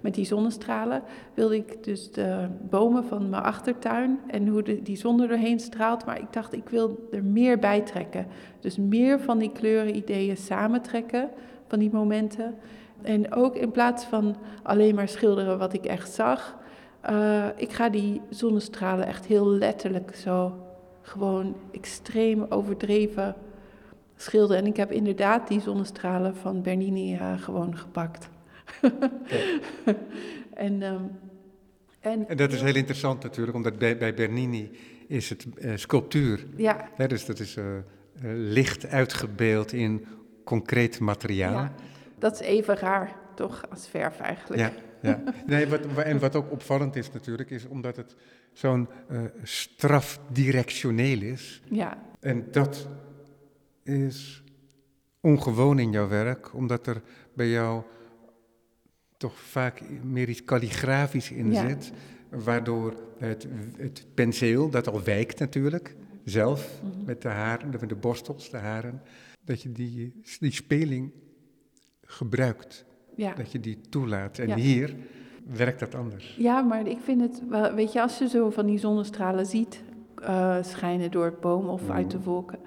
Speaker 2: met die zonnestralen, wilde ik dus de bomen van mijn achtertuin en hoe de, die zon er doorheen straalt. Maar ik dacht, ik wil er meer bij trekken. Dus meer van die kleurideeën samentrekken, van die momenten. En ook in plaats van alleen maar schilderen wat ik echt zag, eh, ik ga die zonnestralen echt heel letterlijk zo gewoon extreem overdreven schilderen. En ik heb inderdaad die zonnestralen van Bernini eh, gewoon gepakt. (laughs) en, ehm, en,
Speaker 1: En dat is heel interessant natuurlijk, omdat bij, bij Bernini is het eh, sculptuur.
Speaker 2: Ja,
Speaker 1: Hè, dus dat is licht uitgebeeld in concreet materiaal.
Speaker 2: ja, dat is even raar, toch, als verf eigenlijk.
Speaker 1: Ja, ja. Nee, wat, wa- en wat ook opvallend is natuurlijk, is omdat het zo'n eh strafdirectioneel is.
Speaker 2: ja,
Speaker 1: En dat is ongewoon in jouw werk, omdat er bij jou toch vaak meer iets kalligrafisch in
Speaker 2: Ja.
Speaker 1: zit. Waardoor het, het penseel, dat al wijkt natuurlijk, zelf,
Speaker 2: Mhm.
Speaker 1: met de haren, met de borstels, de haren, dat je die, die speling gebruikt.
Speaker 2: Ja.
Speaker 1: Dat je die toelaat. En
Speaker 2: Ja.
Speaker 1: hier werkt dat anders.
Speaker 2: Ja, maar ik vind het wel, weet je, als je zo van die zonnestralen ziet eh, schijnen door het boom of uit de wolken,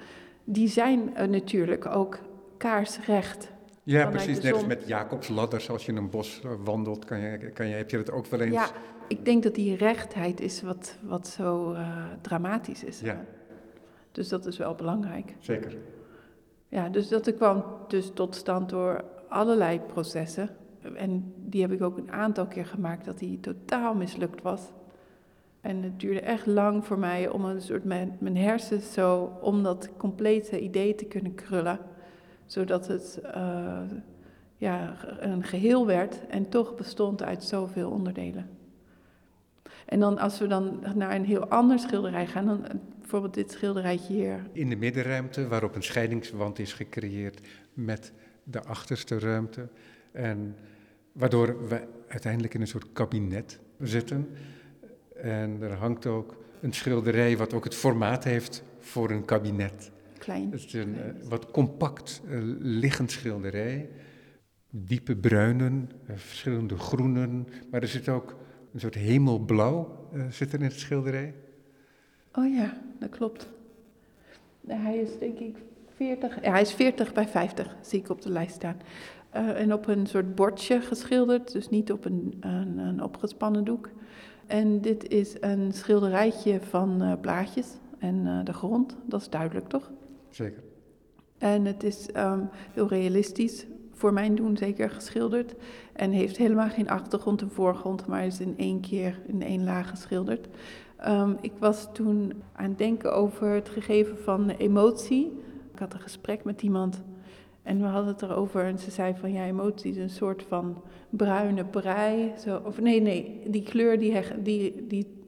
Speaker 2: die zijn eh, natuurlijk ook kaarsrecht.
Speaker 1: Ja, precies. Net als met Jacobsladders. Als je in een bos eh, wandelt, kan je, kan je, heb je dat ook wel eens.
Speaker 2: Ja, ik denk dat die rechtheid is wat, wat zo dramatisch is.
Speaker 1: Ja.
Speaker 2: Dus dat is wel belangrijk.
Speaker 1: Zeker.
Speaker 2: Ja, dus dat kwam dus tot stand door allerlei processen. En die heb ik ook een aantal keer gemaakt dat die totaal mislukt was. En het duurde echt lang voor mij om een soort mijn, mijn hersens zo om dat complete idee te kunnen krullen. Zodat het eh, ja, een geheel werd en toch bestond uit zoveel onderdelen. En dan als we dan naar een heel ander schilderij gaan, dan bijvoorbeeld dit schilderijtje hier.
Speaker 1: In de middenruimte, waarop een scheidingswand is gecreëerd met de achterste ruimte. En waardoor we uiteindelijk in een soort kabinet zitten. En er hangt ook een schilderij wat ook het formaat heeft voor een kabinet.
Speaker 2: Klein.
Speaker 1: Het is een eh, wat compact eh, liggend schilderij. Diepe bruinen, eh, verschillende groenen. Maar er zit ook een soort hemelblauw eh, zit er in het schilderij.
Speaker 2: Oh ja, dat klopt. Hij is denk ik 40, ja, hij is 40 bij 50, zie ik op de lijst staan. Eh, en op een soort bordje geschilderd, dus niet op een, een, een opgespannen doek. En dit is een schilderijtje van eh, blaadjes en eh, de grond, dat is duidelijk toch?
Speaker 1: Zeker.
Speaker 2: En het is ehm, heel realistisch, voor mijn doen zeker geschilderd. En heeft helemaal geen achtergrond en voorgrond, maar is in één keer in één laag geschilderd. Ehm, ik was toen aan het denken over het gegeven van emotie. Ik had een gesprek met iemand en we hadden het erover. En ze zei van ja, emotie is een soort van bruine brei. Zo, of nee, nee, die kleur die, die, die,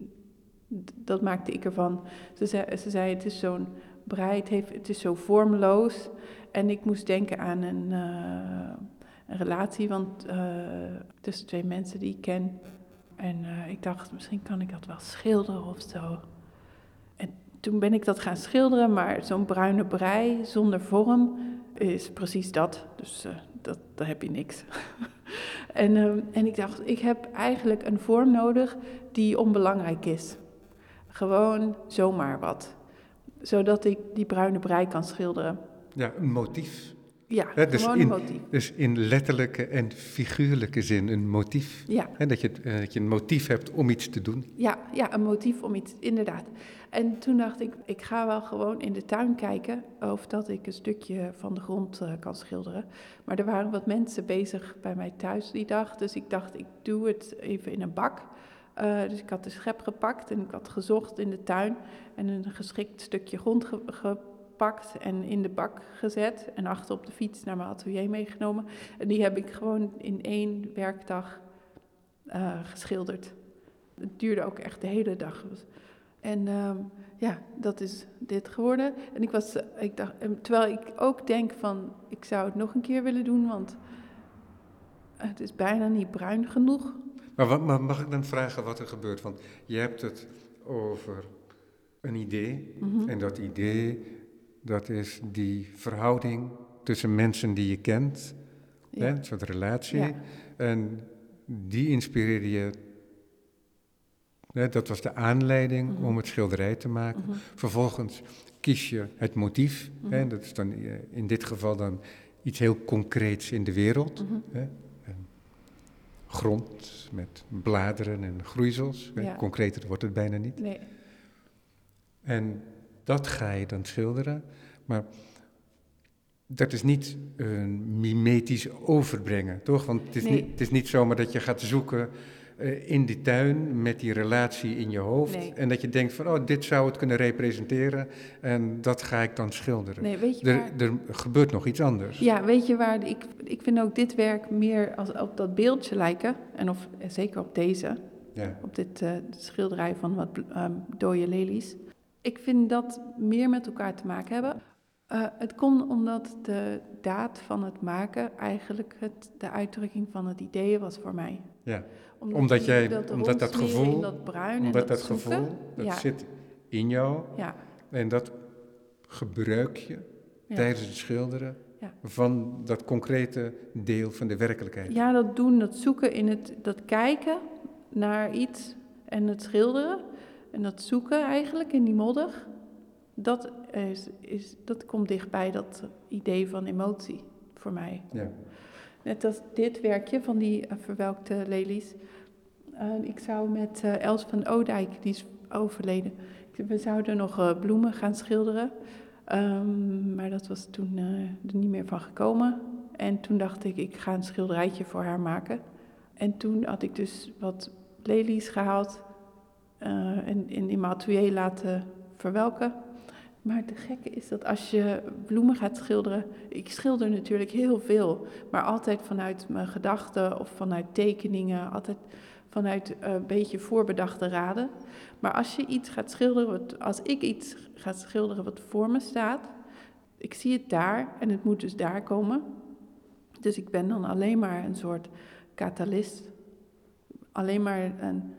Speaker 2: dat maakte ik ervan. Ze zei, ze zei het is zo'n brei, het, heeft, het is zo vormloos. En ik moest denken aan een, eh, een relatie want, eh, tussen twee mensen die ik ken. En eh, ik dacht, misschien kan ik dat wel schilderen of zo. En toen ben ik dat gaan schilderen, maar zo'n bruine brei zonder vorm is precies dat. Dus eh, dat, daar heb je niks. (laughs) en, ehm, en ik dacht, ik heb eigenlijk een vorm nodig die onbelangrijk is. Gewoon zomaar wat. Zodat ik die bruine brei kan schilderen.
Speaker 1: Ja, een motief.
Speaker 2: Ja,
Speaker 1: dus
Speaker 2: gewoon
Speaker 1: in-
Speaker 2: een motief.
Speaker 1: Dus in letterlijke en figuurlijke zin een motief.
Speaker 2: Ja.
Speaker 1: Dat, je, eh, dat je een motief hebt om iets te doen.
Speaker 2: Ja, ja, een motief om iets, inderdaad. En toen dacht ik, ik ga wel gewoon in de tuin kijken of dat ik een stukje van de grond eh, kan schilderen. Maar er waren wat mensen bezig bij mij thuis die dag, dus ik dacht, ik doe het even in een bak. Eh, dus ik had de schep gepakt en ik had gezocht in de tuin en een geschikt stukje grond ge- gepakt en in de bak gezet en achter op de fiets naar mijn atelier meegenomen. En die heb ik gewoon in één werkdag eh, geschilderd. Het duurde ook echt de hele dag. En ehm, ja, dat is dit geworden. En ik was, eh, ik dacht, en terwijl ik ook denk van, ik zou het nog een keer willen doen, want het is bijna niet bruin genoeg.
Speaker 1: Maar, wat, maar mag ik dan vragen wat er gebeurt? Want je hebt het over een idee.
Speaker 2: Mhm.
Speaker 1: En dat idee, dat is die verhouding tussen mensen die je kent. Hè,
Speaker 2: Ja.
Speaker 1: een soort relatie.
Speaker 2: Ja.
Speaker 1: En die inspireerde je. Hè, dat was de aanleiding
Speaker 2: Mhm.
Speaker 1: om het schilderij te maken.
Speaker 2: Mhm.
Speaker 1: Vervolgens kies je het motief. Hè,
Speaker 2: Mhm.
Speaker 1: dat is dan eh, in dit geval dan iets heel concreets in de wereld. Hè? Grond met bladeren en groeisels. hè.
Speaker 2: Ja.
Speaker 1: Concreter wordt het bijna niet.
Speaker 2: Nee,
Speaker 1: En dat ga je dan schilderen. Maar dat is niet een mimetisch overbrengen, toch? Want het is,
Speaker 2: Nee.
Speaker 1: niet, het is niet zomaar dat je gaat zoeken eh, in die tuin met die relatie in je hoofd.
Speaker 2: Nee.
Speaker 1: En dat je denkt van, oh, dit zou het kunnen representeren. En dat ga ik dan schilderen.
Speaker 2: nee, weet je waar...
Speaker 1: Er, er gebeurt nog iets anders.
Speaker 2: Ja, weet je waar, ik, ik vind ook dit werk meer als op dat beeldje lijken. En of, eh, zeker op deze,
Speaker 1: Ja.
Speaker 2: op dit eh, schilderij van wat ehm dode lelies. Ik vind dat meer met elkaar te maken hebben. Eh, het komt omdat de daad van het maken eigenlijk het, de uitdrukking van het idee was voor mij.
Speaker 1: Ja. Omdat jij-
Speaker 2: dat
Speaker 1: omdat dat gevoel-
Speaker 2: dat bruin
Speaker 1: Omdat
Speaker 2: dat,
Speaker 1: gevoel, dat
Speaker 2: ja,
Speaker 1: zit in jou.
Speaker 2: ja,
Speaker 1: En dat gebruik je
Speaker 2: ja,
Speaker 1: tijdens het schilderen.
Speaker 2: Ja.
Speaker 1: van dat concrete deel van de werkelijkheid.
Speaker 2: Ja, dat doen, dat zoeken in het, dat kijken naar iets en het schilderen. En dat zoeken eigenlijk in die modder. Dat, is, is, dat komt dichtbij dat idee van emotie voor mij.
Speaker 1: Ja.
Speaker 2: Net als dit werkje van die uh, verwelkte lelies. Uh, ik zou met uh, Els van Oudijk, die is overleden, we zouden nog bloemen gaan schilderen. Um, maar dat was toen er niet meer van gekomen. En toen dacht ik, ik ga een schilderijtje voor haar maken. En toen had ik dus wat lelies gehaald en in, in atelier laten verwelken. Maar het gekke is dat als je bloemen gaat schilderen, ik schilder natuurlijk heel veel, maar altijd vanuit mijn gedachten of vanuit tekeningen, altijd vanuit een beetje voorbedachte raden. Maar als je iets gaat schilderen, als ik iets ga schilderen wat voor me staat, ik zie het daar en het moet dus daar komen. Dus ik ben dan alleen maar een soort katalist, alleen maar een,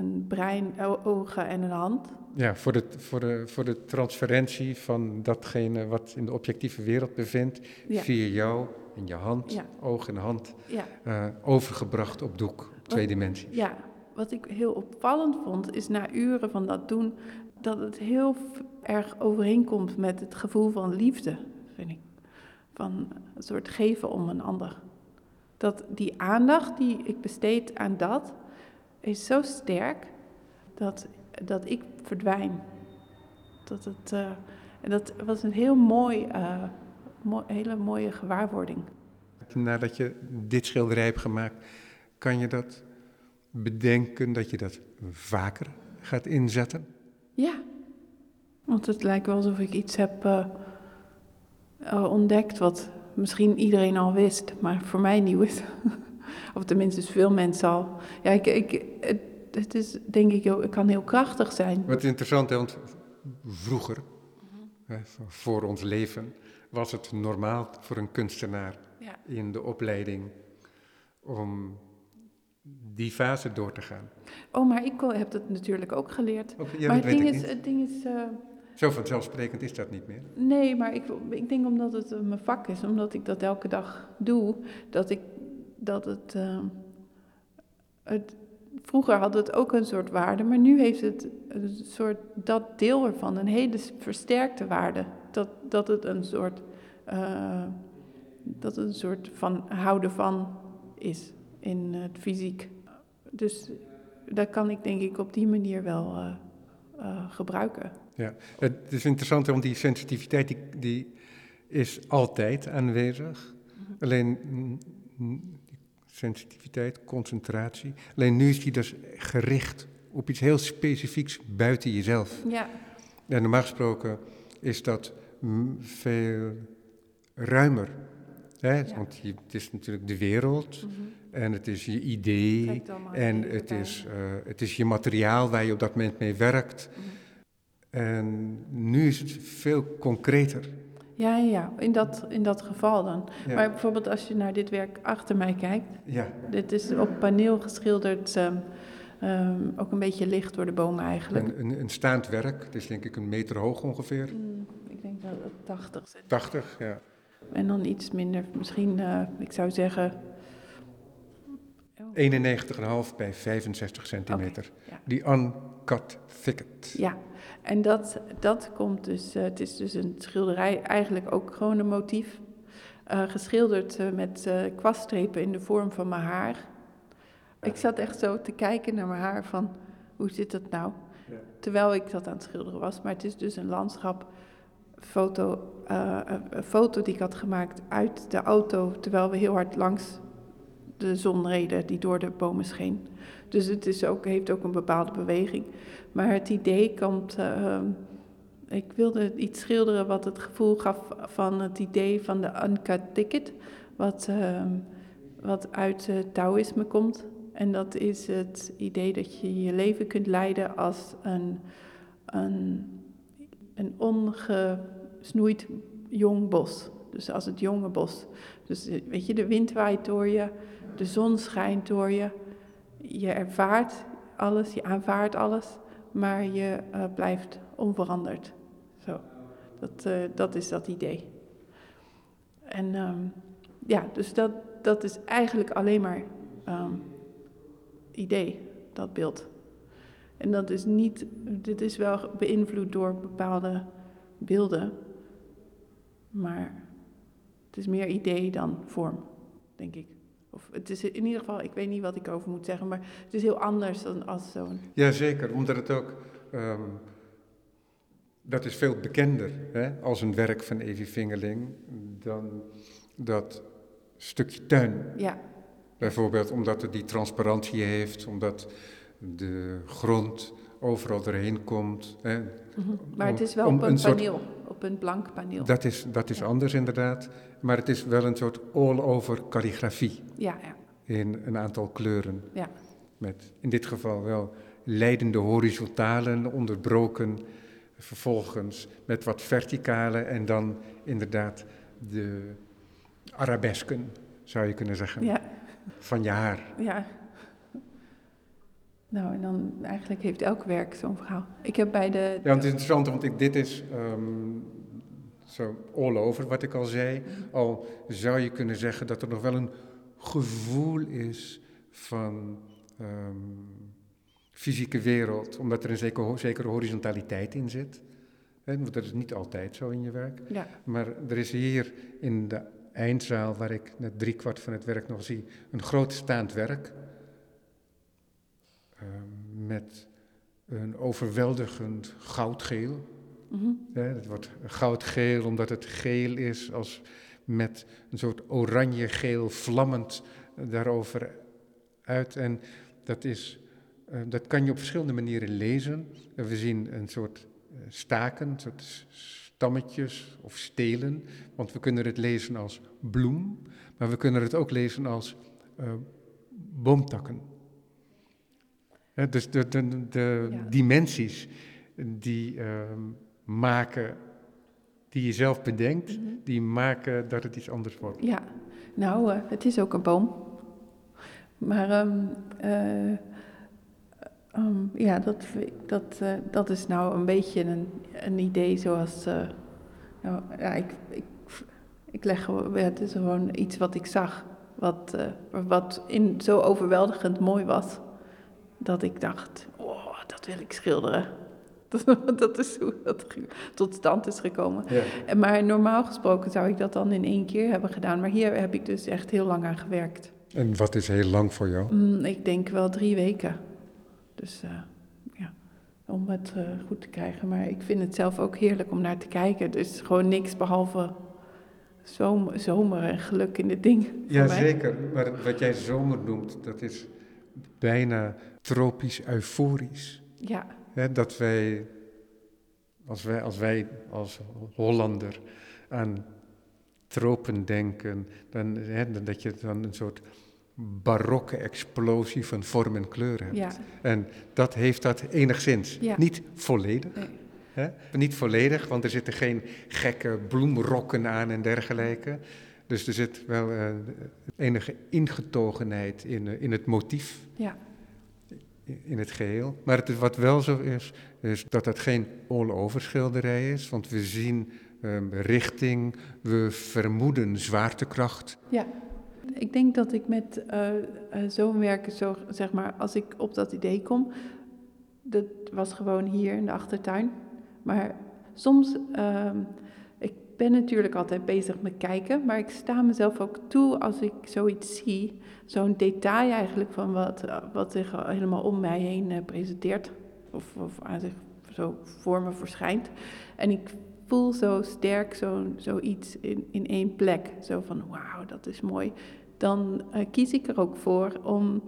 Speaker 2: een brein, ogen en een hand.
Speaker 1: Ja, voor de, voor, de, voor de transferentie van datgene wat in de objectieve wereld bevindt,
Speaker 2: Ja.
Speaker 1: via jou en je hand,
Speaker 2: Ja.
Speaker 1: oog en hand,
Speaker 2: Ja,
Speaker 1: eh, overgebracht op doek, twee dimensies.
Speaker 2: ja, wat ik heel opvallend vond, is na uren van dat doen, dat het heel erg overeenkomt met het gevoel van liefde, vind ik. Van een soort geven om een ander. Dat die aandacht die ik besteed aan dat, is zo sterk dat, dat ik verdwijn. Dat het, eh, en dat was een heel mooi, eh, mooi, hele mooie gewaarwording.
Speaker 1: Nadat je dit schilderij hebt gemaakt, kan je dat bedenken dat je dat vaker gaat inzetten?
Speaker 2: Ja, want het lijkt wel alsof ik iets heb eh, ontdekt wat misschien iedereen al wist, maar voor mij nieuw is. (laughs) of tenminste veel mensen al. Ja, ik, ik, het, het is denk ik, het kan heel krachtig zijn.
Speaker 1: Wat interessant, hè, want vroeger, hè, voor ons leven, was het normaal voor een kunstenaar
Speaker 2: Ja.
Speaker 1: in de opleiding om die fase door te gaan.
Speaker 2: Oh, maar ik heb dat natuurlijk ook geleerd.
Speaker 1: Ja,
Speaker 2: maar het ding, is, het ding is, eh,
Speaker 1: Zo vanzelfsprekend is dat niet meer.
Speaker 2: nee, maar ik, ik denk omdat het eh, mijn vak is, omdat ik dat elke dag doe, dat ik, dat het, eh, het, vroeger had het ook een soort waarde, maar nu heeft het een soort, dat deel ervan, een hele versterkte waarde. Dat, dat het een soort, eh, dat het een soort van houden van is in het fysiek. Dus dat kan ik denk ik op die manier wel eh, eh, gebruiken.
Speaker 1: Ja, het is interessant, want die sensitiviteit die, die is altijd aanwezig. Alleen mm, mm, sensitiviteit, concentratie. Alleen nu is die dus gericht op iets heel specifieks buiten jezelf.
Speaker 2: Ja,
Speaker 1: En normaal gesproken is dat veel ruimer. Hè?
Speaker 2: Ja.
Speaker 1: Want je, het is natuurlijk de wereld
Speaker 2: mhm.
Speaker 1: en het is je idee en het is, eh, het is je materiaal waar je op dat moment mee werkt.
Speaker 2: Mhm.
Speaker 1: En nu is het veel concreter.
Speaker 2: Ja, ja. In, dat, in dat geval dan.
Speaker 1: Ja.
Speaker 2: Maar bijvoorbeeld als je naar dit werk achter mij kijkt,
Speaker 1: Ja,
Speaker 2: dit is op paneel geschilderd, ehm, ehm, ook een beetje licht door de bomen eigenlijk.
Speaker 1: een, een, een staand werk, het is denk ik een meter hoog ongeveer.
Speaker 2: Mm, ik denk dat het 80 cent.
Speaker 1: 80, ja.
Speaker 2: En dan iets minder, misschien, eh, ik zou zeggen. Oh,
Speaker 1: 91,5 bij 65 centimeter.
Speaker 2: ja.
Speaker 1: Die uncut thicket.
Speaker 2: Ja, en dat, dat komt dus, eh, het is dus een schilderij, eigenlijk ook gewoon een motief. eh, geschilderd eh, met kwaststrepen in de vorm van mijn haar. Ik zat echt zo te kijken naar mijn haar van, hoe zit dat nou?
Speaker 1: Ja.
Speaker 2: Terwijl ik dat aan het schilderen was. Maar het is dus een landschap, foto, een- een foto die ik had gemaakt uit de auto, terwijl we heel hard langs de zon reden die door de bomen scheen. Dus het is ook, heeft ook een bepaalde beweging. Maar het idee komt. eh, ik wilde iets schilderen wat het gevoel gaf van het idee van de uncut ticket. Wat, ehm, wat uit het Taoïsme komt. En dat is het idee dat je je leven kunt leiden als een, een, een ongesnoeid jong bos. Dus als het jonge bos. Dus eh, weet je, de wind waait door je, de zon schijnt door je. Je ervaart alles, je aanvaardt alles, maar je eh, blijft onveranderd. Zo, dat, eh, dat is dat idee. En ehm, ja, dus dat, dat is eigenlijk alleen maar ehm, idee, dat beeld. En dat is niet, dit is wel beïnvloed door bepaalde beelden, maar het is meer idee dan vorm, denk ik. Of het is in ieder geval, ik weet niet wat ik over moet zeggen, maar het is heel anders dan als zo'n.
Speaker 1: Jazeker, omdat het ook, ehm, dat is veel bekender hè, als een werk van Evie Vingeling dan dat stukje tuin.
Speaker 2: Ja,
Speaker 1: Bijvoorbeeld omdat het die transparantie heeft, omdat de grond overal erheen komt. Hè.
Speaker 2: mhm. maar het is wel op een,
Speaker 1: een soort-
Speaker 2: paneel, op een blank paneel.
Speaker 1: Dat is, dat is anders inderdaad, maar het is wel een soort all-over kalligrafie
Speaker 2: Ja, ja,
Speaker 1: in een aantal kleuren.
Speaker 2: ja.
Speaker 1: Met in dit geval wel leidende horizontalen, onderbroken vervolgens met wat verticale en dan inderdaad de arabesken, zou je kunnen zeggen,
Speaker 2: ja.
Speaker 1: van je haar.
Speaker 2: Ja. Nou, en dan eigenlijk heeft elk werk zo'n verhaal. Ik heb bij de.
Speaker 1: Ja, want het is interessant, want ik, dit is ehm, zo all over wat ik al zei. Al zou je kunnen zeggen dat er nog wel een gevoel is van ehm, fysieke wereld, omdat er een zeker, zekere horizontaliteit in zit. Want dat is niet altijd zo in je werk.
Speaker 2: Ja,
Speaker 1: Maar er is hier in de eindzaal, waar ik net driekwart van het werk nog zie, een groot staand werk. Ehm, met een overweldigend goudgeel. Hè, het wordt goudgeel omdat het geel is, als met een soort oranje-geel vlammend daarover uit. En dat, is, eh, dat kan je op verschillende manieren lezen. En we zien een soort eh, staken, een soort stammetjes of stelen. Want we kunnen het lezen als bloem, maar we kunnen het ook lezen als eh, boomtakken. Dus de, de, de
Speaker 2: Ja.
Speaker 1: dimensies die ehm, maken, die je zelf bedenkt,
Speaker 2: Mhm.
Speaker 1: die maken dat het iets anders wordt.
Speaker 2: ja. Nou, eh, het is ook een boom. Maar ehm, eh, ehm, ja, dat, dat, eh, dat is nou een beetje een, een idee zoals. nou, ja, ik, ik, ik leg gewoon. ja, Het is gewoon iets wat ik zag. Wat, wat in, zo overweldigend mooi was. Dat ik dacht: oh, dat wil ik schilderen. (laughs) Dat, dat is hoe dat tot stand is gekomen.
Speaker 1: Ja.
Speaker 2: Maar normaal gesproken zou ik dat dan in één keer hebben gedaan. Maar hier heb ik dus echt heel lang aan gewerkt.
Speaker 1: En wat is heel lang voor jou?
Speaker 2: Mm, ik denk wel drie weken. Dus eh, ja, om het eh, goed te krijgen. Maar ik vind het zelf ook heerlijk om naar te kijken. Dus gewoon niks behalve zomer, zomer en geluk in dit ding. voor mij.
Speaker 1: Jazeker, maar wat jij zomer noemt, dat is bijna tropisch euforisch.
Speaker 2: Ja,
Speaker 1: dat wij als, wij, als wij als Hollander aan tropen denken, dan, dat je dan een soort barokke explosie van vorm en kleur hebt.
Speaker 2: ja,
Speaker 1: En dat heeft dat enigszins.
Speaker 2: Ja.
Speaker 1: Niet volledig.
Speaker 2: nee.
Speaker 1: Niet volledig, want er zitten geen gekke bloemrokken aan en dergelijke. Dus er zit wel eh, enige ingetogenheid in, eh, in het motief,
Speaker 2: ja,
Speaker 1: in het geheel. Maar het wat wel zo is, is dat het geen all-over schilderij is. Want we zien ehm, richting, we vermoeden zwaartekracht.
Speaker 2: ja. Ik denk dat ik met eh, zo'n werken, zo, zeg maar, als ik op dat idee kom, dat was gewoon hier in de achtertuin. Maar soms, ehm, ben natuurlijk altijd bezig met kijken, maar ik sta mezelf ook toe als ik zoiets zie, zo'n detail eigenlijk van wat, eh, wat zich helemaal om mij heen eh, presenteert, of, aan zich zo voor me verschijnt. En ik voel zo sterk zo, zoiets in, in één plek, zo van wauw, dat is mooi. Dan eh, kies ik er ook voor om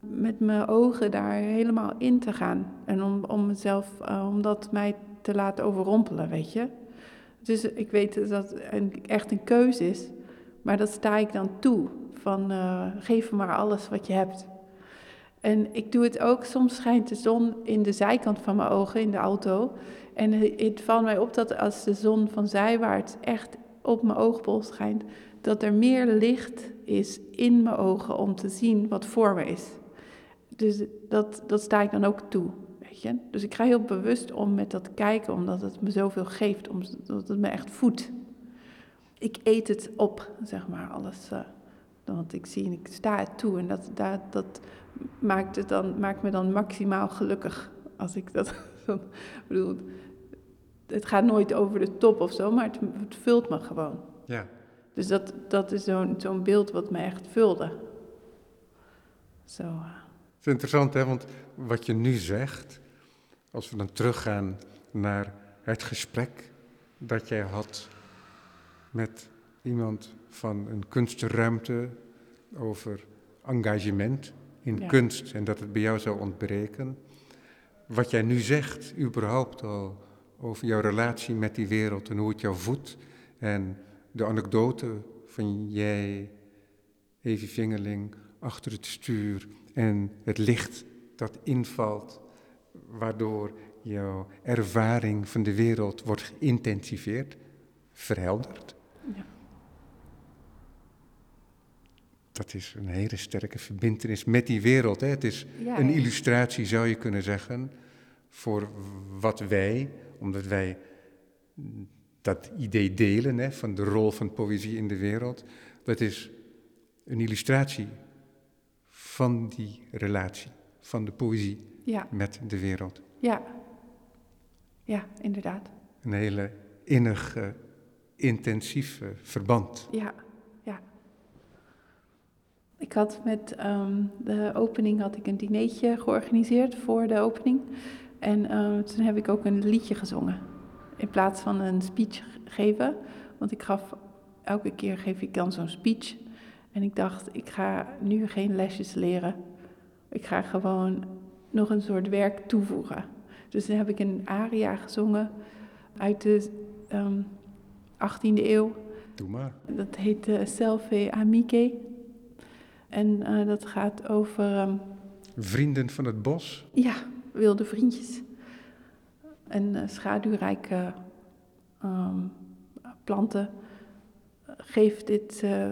Speaker 2: met mijn ogen daar helemaal in te gaan. En om, om mezelf, om dat mij te laten overrompelen, weet je. Dus ik weet dat een, echt een keuze is, maar dat sta ik dan toe. Van eh, geef me maar alles wat je hebt. En ik doe het ook, soms schijnt de zon in de zijkant van mijn ogen in de auto. En het valt mij op dat als de zon van zijwaarts echt op mijn oogbol schijnt, dat er meer licht is in mijn ogen om te zien wat voor me is. Dus dat, dat sta ik dan ook toe, weet je. Dus ik ga heel bewust om met dat kijken, omdat het me zoveel geeft, omdat het me echt voedt. ik eet het op, zeg maar, alles. eh, want ik zie en ik sta het toe. En dat, dat, dat maakt, het dan, maakt me dan maximaal gelukkig. Als ik dat. (laughs) dan- ik bedoel, het gaat nooit over de top of zo, maar het, het vult me gewoon.
Speaker 1: Ja.
Speaker 2: Dus dat, dat is zo'n zo'n beeld wat me echt vulde. Zo. eh,
Speaker 1: Het is interessant, hè, want wat je nu zegt, als we dan teruggaan naar het gesprek dat jij had met iemand van een kunstruimte over engagement in
Speaker 2: Ja.
Speaker 1: kunst en dat het bij jou zou ontbreken. Wat jij nu zegt, überhaupt al, over jouw relatie met die wereld en hoe het jou voedt en de anekdote van jij, Evie Vingeling, achter het stuur en het licht dat invalt, waardoor jouw ervaring van de wereld wordt geïntensiveerd, verhelderd.
Speaker 2: Ja.
Speaker 1: Dat is een hele sterke verbindenis met die wereld. Hè? Het is
Speaker 2: Ja,
Speaker 1: een illustratie, zou je kunnen zeggen, voor wat wij, omdat wij dat idee delen hè, van de rol van poëzie in de wereld. Dat is een illustratie van die relatie, van de poëzie
Speaker 2: Ja,
Speaker 1: met de wereld.
Speaker 2: ja. Ja, inderdaad.
Speaker 1: Een hele innige, intensieve verband.
Speaker 2: Ja, ja. Ik had met ehm, de opening had ik een dinertje georganiseerd voor de opening. En ehm, toen heb ik ook een liedje gezongen. In plaats van een speech geven. Want ik gaf, elke keer geef ik dan zo'n speech. En ik dacht, ik ga nu geen lesjes leren. Ik ga gewoon nog een soort werk toevoegen. Dus toen heb ik een aria gezongen uit de ehm 18e eeuw.
Speaker 1: Doe maar.
Speaker 2: Dat heet uh, Selve Amiche. En eh, dat gaat over, ehm,
Speaker 1: Vrienden van het bos.
Speaker 2: ja, wilde vriendjes. En eh, schaduwrijke ehm, planten. Geef dit, eh,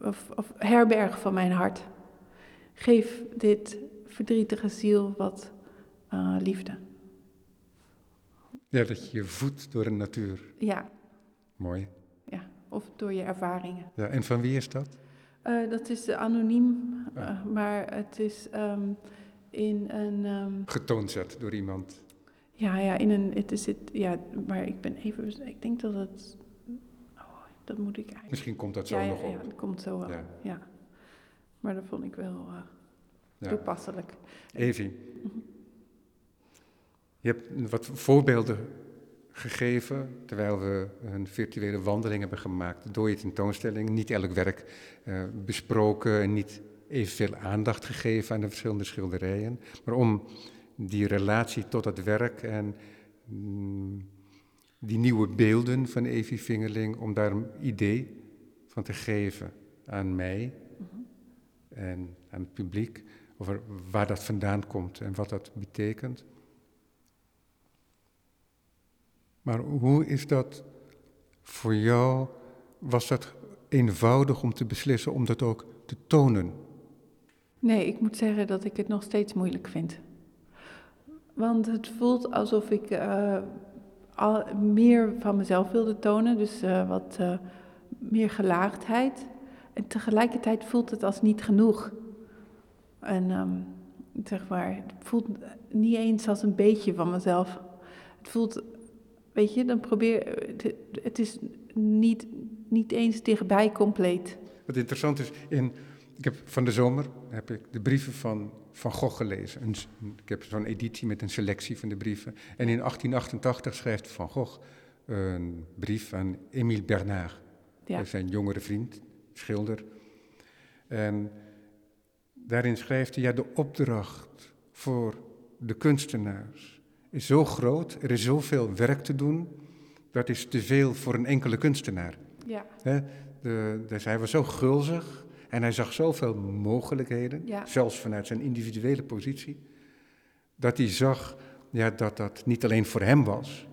Speaker 2: of, of herberg van mijn hart. Geef dit verdrietige ziel wat eh, liefde.
Speaker 1: Ja, dat je je voedt door de natuur.
Speaker 2: Ja,
Speaker 1: Mooi.
Speaker 2: ja, of door je ervaringen.
Speaker 1: Ja, en van wie is dat?
Speaker 2: Eh, dat is anoniem,
Speaker 1: Ja.
Speaker 2: eh, maar het is ehm, in een. ehm,
Speaker 1: Getoonzet door iemand.
Speaker 2: ja, ja, in een. Het is het, ja, maar ik ben even. Ik denk dat het. Oh, dat moet ik eigenlijk.
Speaker 1: Misschien komt dat zo
Speaker 2: ja, ja,
Speaker 1: nog op.
Speaker 2: ja, dat komt zo wel. Ja.
Speaker 1: Ja.
Speaker 2: Maar dat vond ik wel
Speaker 1: Ja.
Speaker 2: toepasselijk.
Speaker 1: Evie, je hebt wat voorbeelden gegeven terwijl we een virtuele wandeling hebben gemaakt door je tentoonstelling. Niet elk werk eh, besproken en niet evenveel aandacht gegeven aan de verschillende schilderijen. Maar om die relatie tot het werk en mm, die nieuwe beelden van Evie Vingerling, om daar een idee van te geven aan mij en aan het publiek over waar dat vandaan komt en wat dat betekent. Maar hoe is dat voor jou? Was dat eenvoudig om te beslissen om dat ook te tonen?
Speaker 2: Nee, ik moet zeggen dat ik het nog steeds moeilijk vind. Want het voelt alsof ik eh, al meer van mezelf wilde tonen, dus eh, wat eh, meer gelaagdheid. En tegelijkertijd voelt het als niet genoeg. En ehm, zeg maar, het voelt niet eens als een beetje van mezelf. Het voelt, weet je, dan probeer, het, het is niet, niet eens dichtbij compleet.
Speaker 1: Wat interessant is, in, ik heb van de zomer heb ik de brieven van Van Gogh gelezen. Een, ik heb zo'n editie met een selectie van de brieven. En in 1888 schrijft Van Gogh een brief aan Émile Bernard.
Speaker 2: Ja.
Speaker 1: Zijn jongere vriend, schilder. En daarin schrijft hij, ja, de opdracht voor de kunstenaars is zo groot, er is zoveel werk te doen, dat is te veel voor een enkele kunstenaar.
Speaker 2: Ja?
Speaker 1: De, dus hij was zo gulzig en hij zag zoveel mogelijkheden,
Speaker 2: Ja.
Speaker 1: zelfs vanuit zijn individuele positie, dat hij zag ja, dat dat niet alleen voor hem was,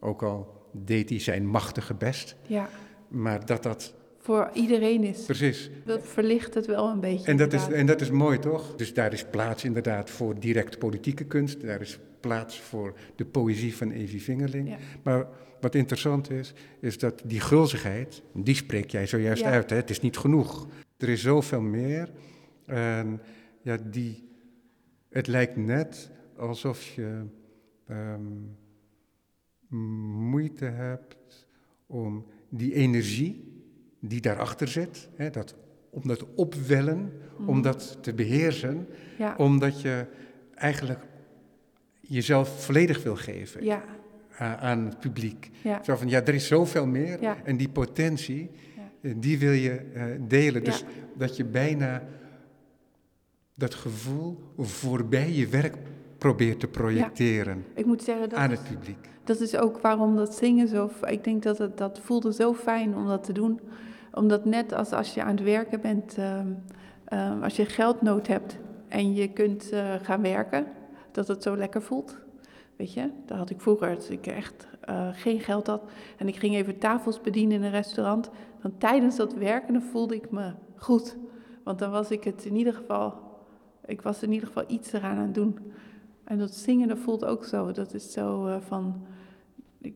Speaker 1: ook al deed hij zijn machtige best,
Speaker 2: ja,
Speaker 1: maar dat dat
Speaker 2: voor iedereen is.
Speaker 1: Precies.
Speaker 2: Dat verlicht het wel een beetje.
Speaker 1: En dat, is, en dat is mooi, toch? Dus daar is plaats inderdaad voor direct politieke kunst. Daar is plaats voor de poëzie van Evie Vingerling.
Speaker 2: Ja.
Speaker 1: Maar wat interessant is, is dat die gulzigheid, die spreek jij zojuist
Speaker 2: Ja.
Speaker 1: uit. Hè? Het is niet genoeg. Er is zoveel meer. En ja, die, het lijkt net alsof je ehm, moeite hebt om die energie die daarachter zit, hè, dat, om dat opwellen, om dat te beheersen.
Speaker 2: Ja,
Speaker 1: omdat je eigenlijk jezelf volledig wil geven
Speaker 2: ja,
Speaker 1: a- aan het publiek.
Speaker 2: ja,
Speaker 1: Zo van, ja, er is zoveel meer en die potentie, eh, die wil je eh, delen. Dus dat je bijna dat gevoel voorbij je werk probeert te projecteren
Speaker 2: Ik moet zeggen, dat
Speaker 1: aan het publiek.
Speaker 2: dat is ook waarom dat zingen zo... Ik denk dat het, dat voelde zo fijn om dat te doen. Omdat net als als je aan het werken bent, ehm, ehm, als je geldnood hebt en je kunt eh, gaan werken, dat het zo lekker voelt. Weet je, dat had ik vroeger, als ik echt eh, geen geld had en ik ging even tafels bedienen in een restaurant. Dan tijdens dat werken dan voelde ik me goed. Want dan was ik het in ieder geval, ik was in ieder geval iets eraan aan het doen. En dat zingen, dat voelt ook zo. Dat is zo eh, van,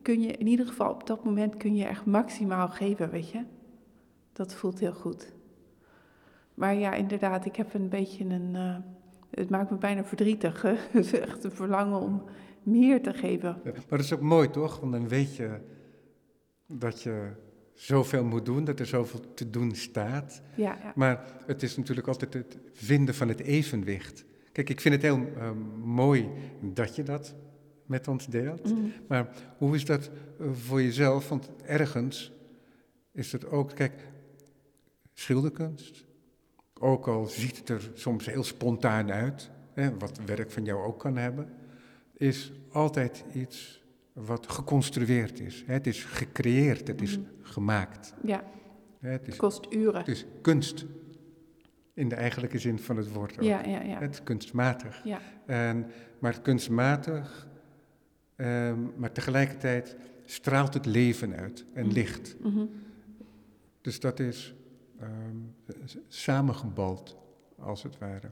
Speaker 2: kun je in ieder geval op dat moment kun je echt maximaal geven, weet je. Dat voelt heel goed. Maar ja, inderdaad, ik heb een beetje een, eh, het maakt me bijna verdrietig. hè. (laughs) Het is echt een verlangen om meer te geven.
Speaker 1: Ja, Maar dat is ook mooi, toch? Want dan weet je dat je zoveel moet doen, dat er zoveel te doen staat.
Speaker 2: Ja, ja.
Speaker 1: Maar het is natuurlijk altijd het vinden van het evenwicht. Kijk, ik vind het heel eh, mooi dat je dat met ons deelt.
Speaker 2: Mhm.
Speaker 1: Maar hoe is dat eh, voor jezelf? Want ergens is het ook, kijk, schilderkunst. Ook al ziet het er soms heel spontaan uit, hè, wat werk van jou ook kan hebben, is altijd iets wat geconstrueerd is. Het is gecreëerd, het is
Speaker 2: Mhm.
Speaker 1: gemaakt.
Speaker 2: ja.
Speaker 1: Het, is,
Speaker 2: het kost uren.
Speaker 1: het is kunst, in de eigenlijke zin van het woord ook.
Speaker 2: Ja, ja, ja.
Speaker 1: Het is kunstmatig.
Speaker 2: Ja,
Speaker 1: En, maar kunstmatig, ehm, maar tegelijkertijd straalt het leven uit en
Speaker 2: Mhm.
Speaker 1: licht.
Speaker 2: mhm.
Speaker 1: Dus dat is ehm, samengebald, als het ware.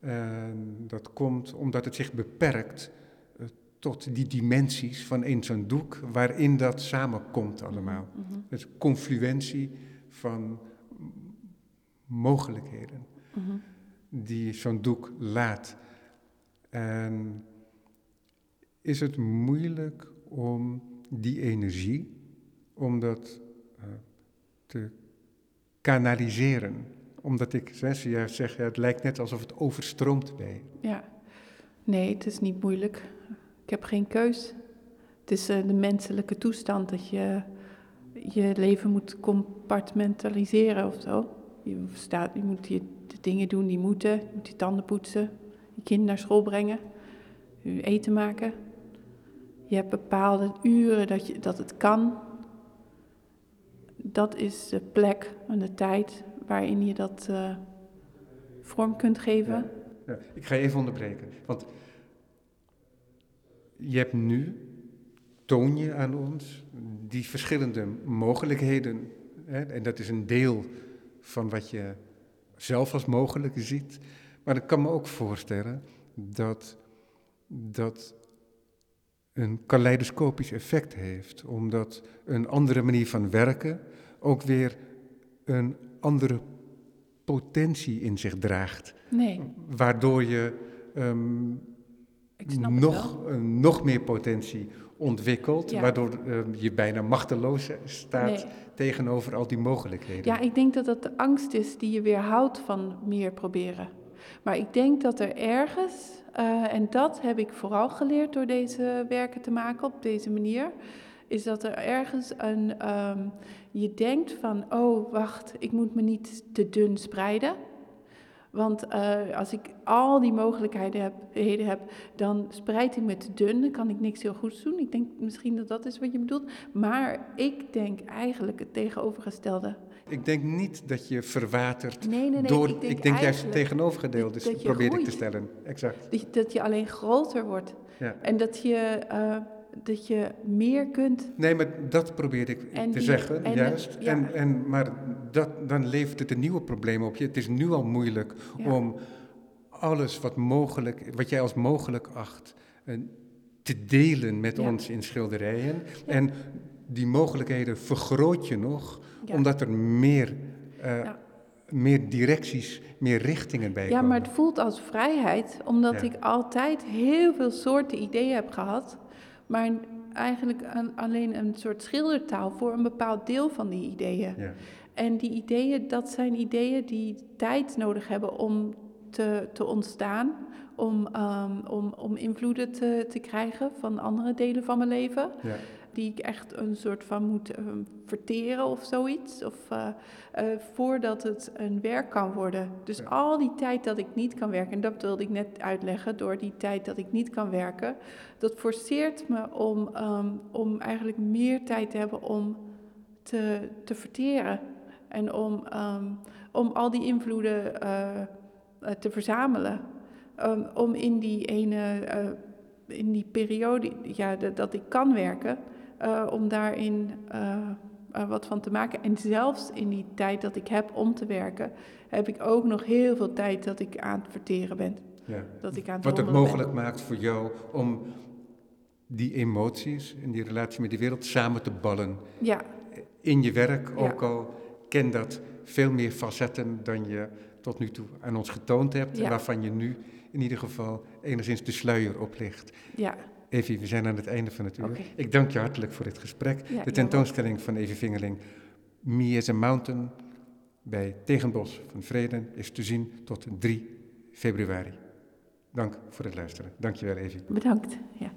Speaker 1: En dat komt omdat het zich beperkt eh, tot die dimensies van één zo'n doek, waarin dat samenkomt allemaal.
Speaker 2: Mhm,
Speaker 1: Dus confluentie van mogelijkheden
Speaker 2: mhm.
Speaker 1: die zo'n doek laat. En is het moeilijk om die energie, om dat eh, te kanaliseren? Omdat ik zoals je juist het lijkt net alsof het overstroomt bij.
Speaker 2: Ja, nee, het is niet moeilijk. Ik heb geen keus. Het is eh, de menselijke toestand dat je je leven moet compartmentaliseren of zo. Je, staat, je moet je, de dingen doen die moeten. Je moet je tanden poetsen, je kind naar school brengen, je eten maken. Je hebt bepaalde uren dat, je, dat het kan. Dat is de plek en de tijd waarin je dat eh, vorm kunt geven.
Speaker 1: Ja, ik ga even onderbreken, want je hebt nu, toon je aan ons, die verschillende mogelijkheden. Hè, en dat is een deel van wat je zelf als mogelijk ziet. Maar ik kan me ook voorstellen dat dat een kaleidoscopisch effect heeft, omdat een andere manier van werken ook weer een andere potentie in zich draagt.
Speaker 2: Nee,
Speaker 1: Waardoor je ehm, nog, eh, nog meer potentie ontwikkelt,
Speaker 2: Ja.
Speaker 1: waardoor ehm, je bijna machteloos staat
Speaker 2: Nee.
Speaker 1: tegenover al die mogelijkheden.
Speaker 2: Ja, ik denk dat dat de angst is die je weerhoudt van meer proberen. Maar ik denk dat er ergens, eh, en dat heb ik vooral geleerd door deze werken te maken op deze manier, is dat er ergens een, ehm, je denkt van, oh wacht, ik moet me niet te dun spreiden. Want eh, als ik al die mogelijkheden heb, heden heb, dan spreid ik me te dun, dan kan ik niks heel goeds doen. Ik denk misschien dat dat is wat je bedoelt. Maar ik denk eigenlijk het tegenovergestelde.
Speaker 1: Ik denk niet dat je verwatert
Speaker 2: Nee, nee, nee.
Speaker 1: door.
Speaker 2: ik denk,
Speaker 1: juist het
Speaker 2: dat-
Speaker 1: dus probeer ik te stellen. Exact.
Speaker 2: dat je, dat je alleen groter wordt.
Speaker 1: Ja.
Speaker 2: En dat je, eh, dat je meer kunt.
Speaker 1: Nee, maar dat probeer ik
Speaker 2: En
Speaker 1: te
Speaker 2: die-
Speaker 1: zeggen,
Speaker 2: en
Speaker 1: juist.
Speaker 2: het- ja.
Speaker 1: En, en, maar dat, dan levert het een nieuwe probleem op je. Het is nu al moeilijk
Speaker 2: Ja.
Speaker 1: om alles wat, mogelijk, wat jij als mogelijk acht eh, te delen met
Speaker 2: Ja.
Speaker 1: ons in schilderijen. En die mogelijkheden vergroot je nog, omdat er meer, eh, meer directies, meer richtingen bij
Speaker 2: Ja,
Speaker 1: komen.
Speaker 2: maar het voelt als vrijheid, omdat ik altijd heel veel soorten ideeën heb gehad, maar eigenlijk een- alleen een soort schildertaal voor een bepaald deel van die ideeën.
Speaker 1: Ja.
Speaker 2: En die ideeën, dat zijn ideeën die tijd nodig hebben om te, te ontstaan, om, ehm, om, om invloeden te, te krijgen van andere delen van mijn leven.
Speaker 1: Ja.
Speaker 2: Die ik echt een soort van moet ehm, verteren of zoiets. Of, eh, eh, voordat het een werk kan worden. Dus
Speaker 1: Ja.
Speaker 2: al die tijd dat ik niet kan werken, en dat wilde ik net uitleggen, door die tijd dat ik niet kan werken, dat forceert me om, ehm, om eigenlijk meer tijd te hebben om te, te verteren. En om, ehm, om al die invloeden eh, eh, te verzamelen. Ehm, om in die ene, eh, in die periode ja, dat ik kan werken, eh, om daarin eh, eh, wat van te maken. En zelfs in die tijd dat ik heb om te werken, heb ik ook nog heel veel tijd dat ik aan het verteren ben.
Speaker 1: Ja.
Speaker 2: Dat ik aan het
Speaker 1: Wat het
Speaker 2: ben.
Speaker 1: mogelijk maakt voor jou om die emoties en die relatie met de wereld samen te ballen
Speaker 2: Ja,
Speaker 1: in je werk,
Speaker 2: Ja.
Speaker 1: ook al ken dat veel meer facetten dan je tot nu toe aan ons getoond hebt, en waarvan je nu in ieder geval enigszins de sluier oplicht.
Speaker 2: ja,
Speaker 1: Evie, we zijn aan het einde van het uur. Ik dank je hartelijk voor dit gesprek.
Speaker 2: Ja,
Speaker 1: de tentoonstelling van Evie Vingeling, Me as a Mountain, bij Tegenbos van Vreden, is te zien tot 3 februari. Dank voor het luisteren. Dank je wel, Evie.
Speaker 2: bedankt. Ja.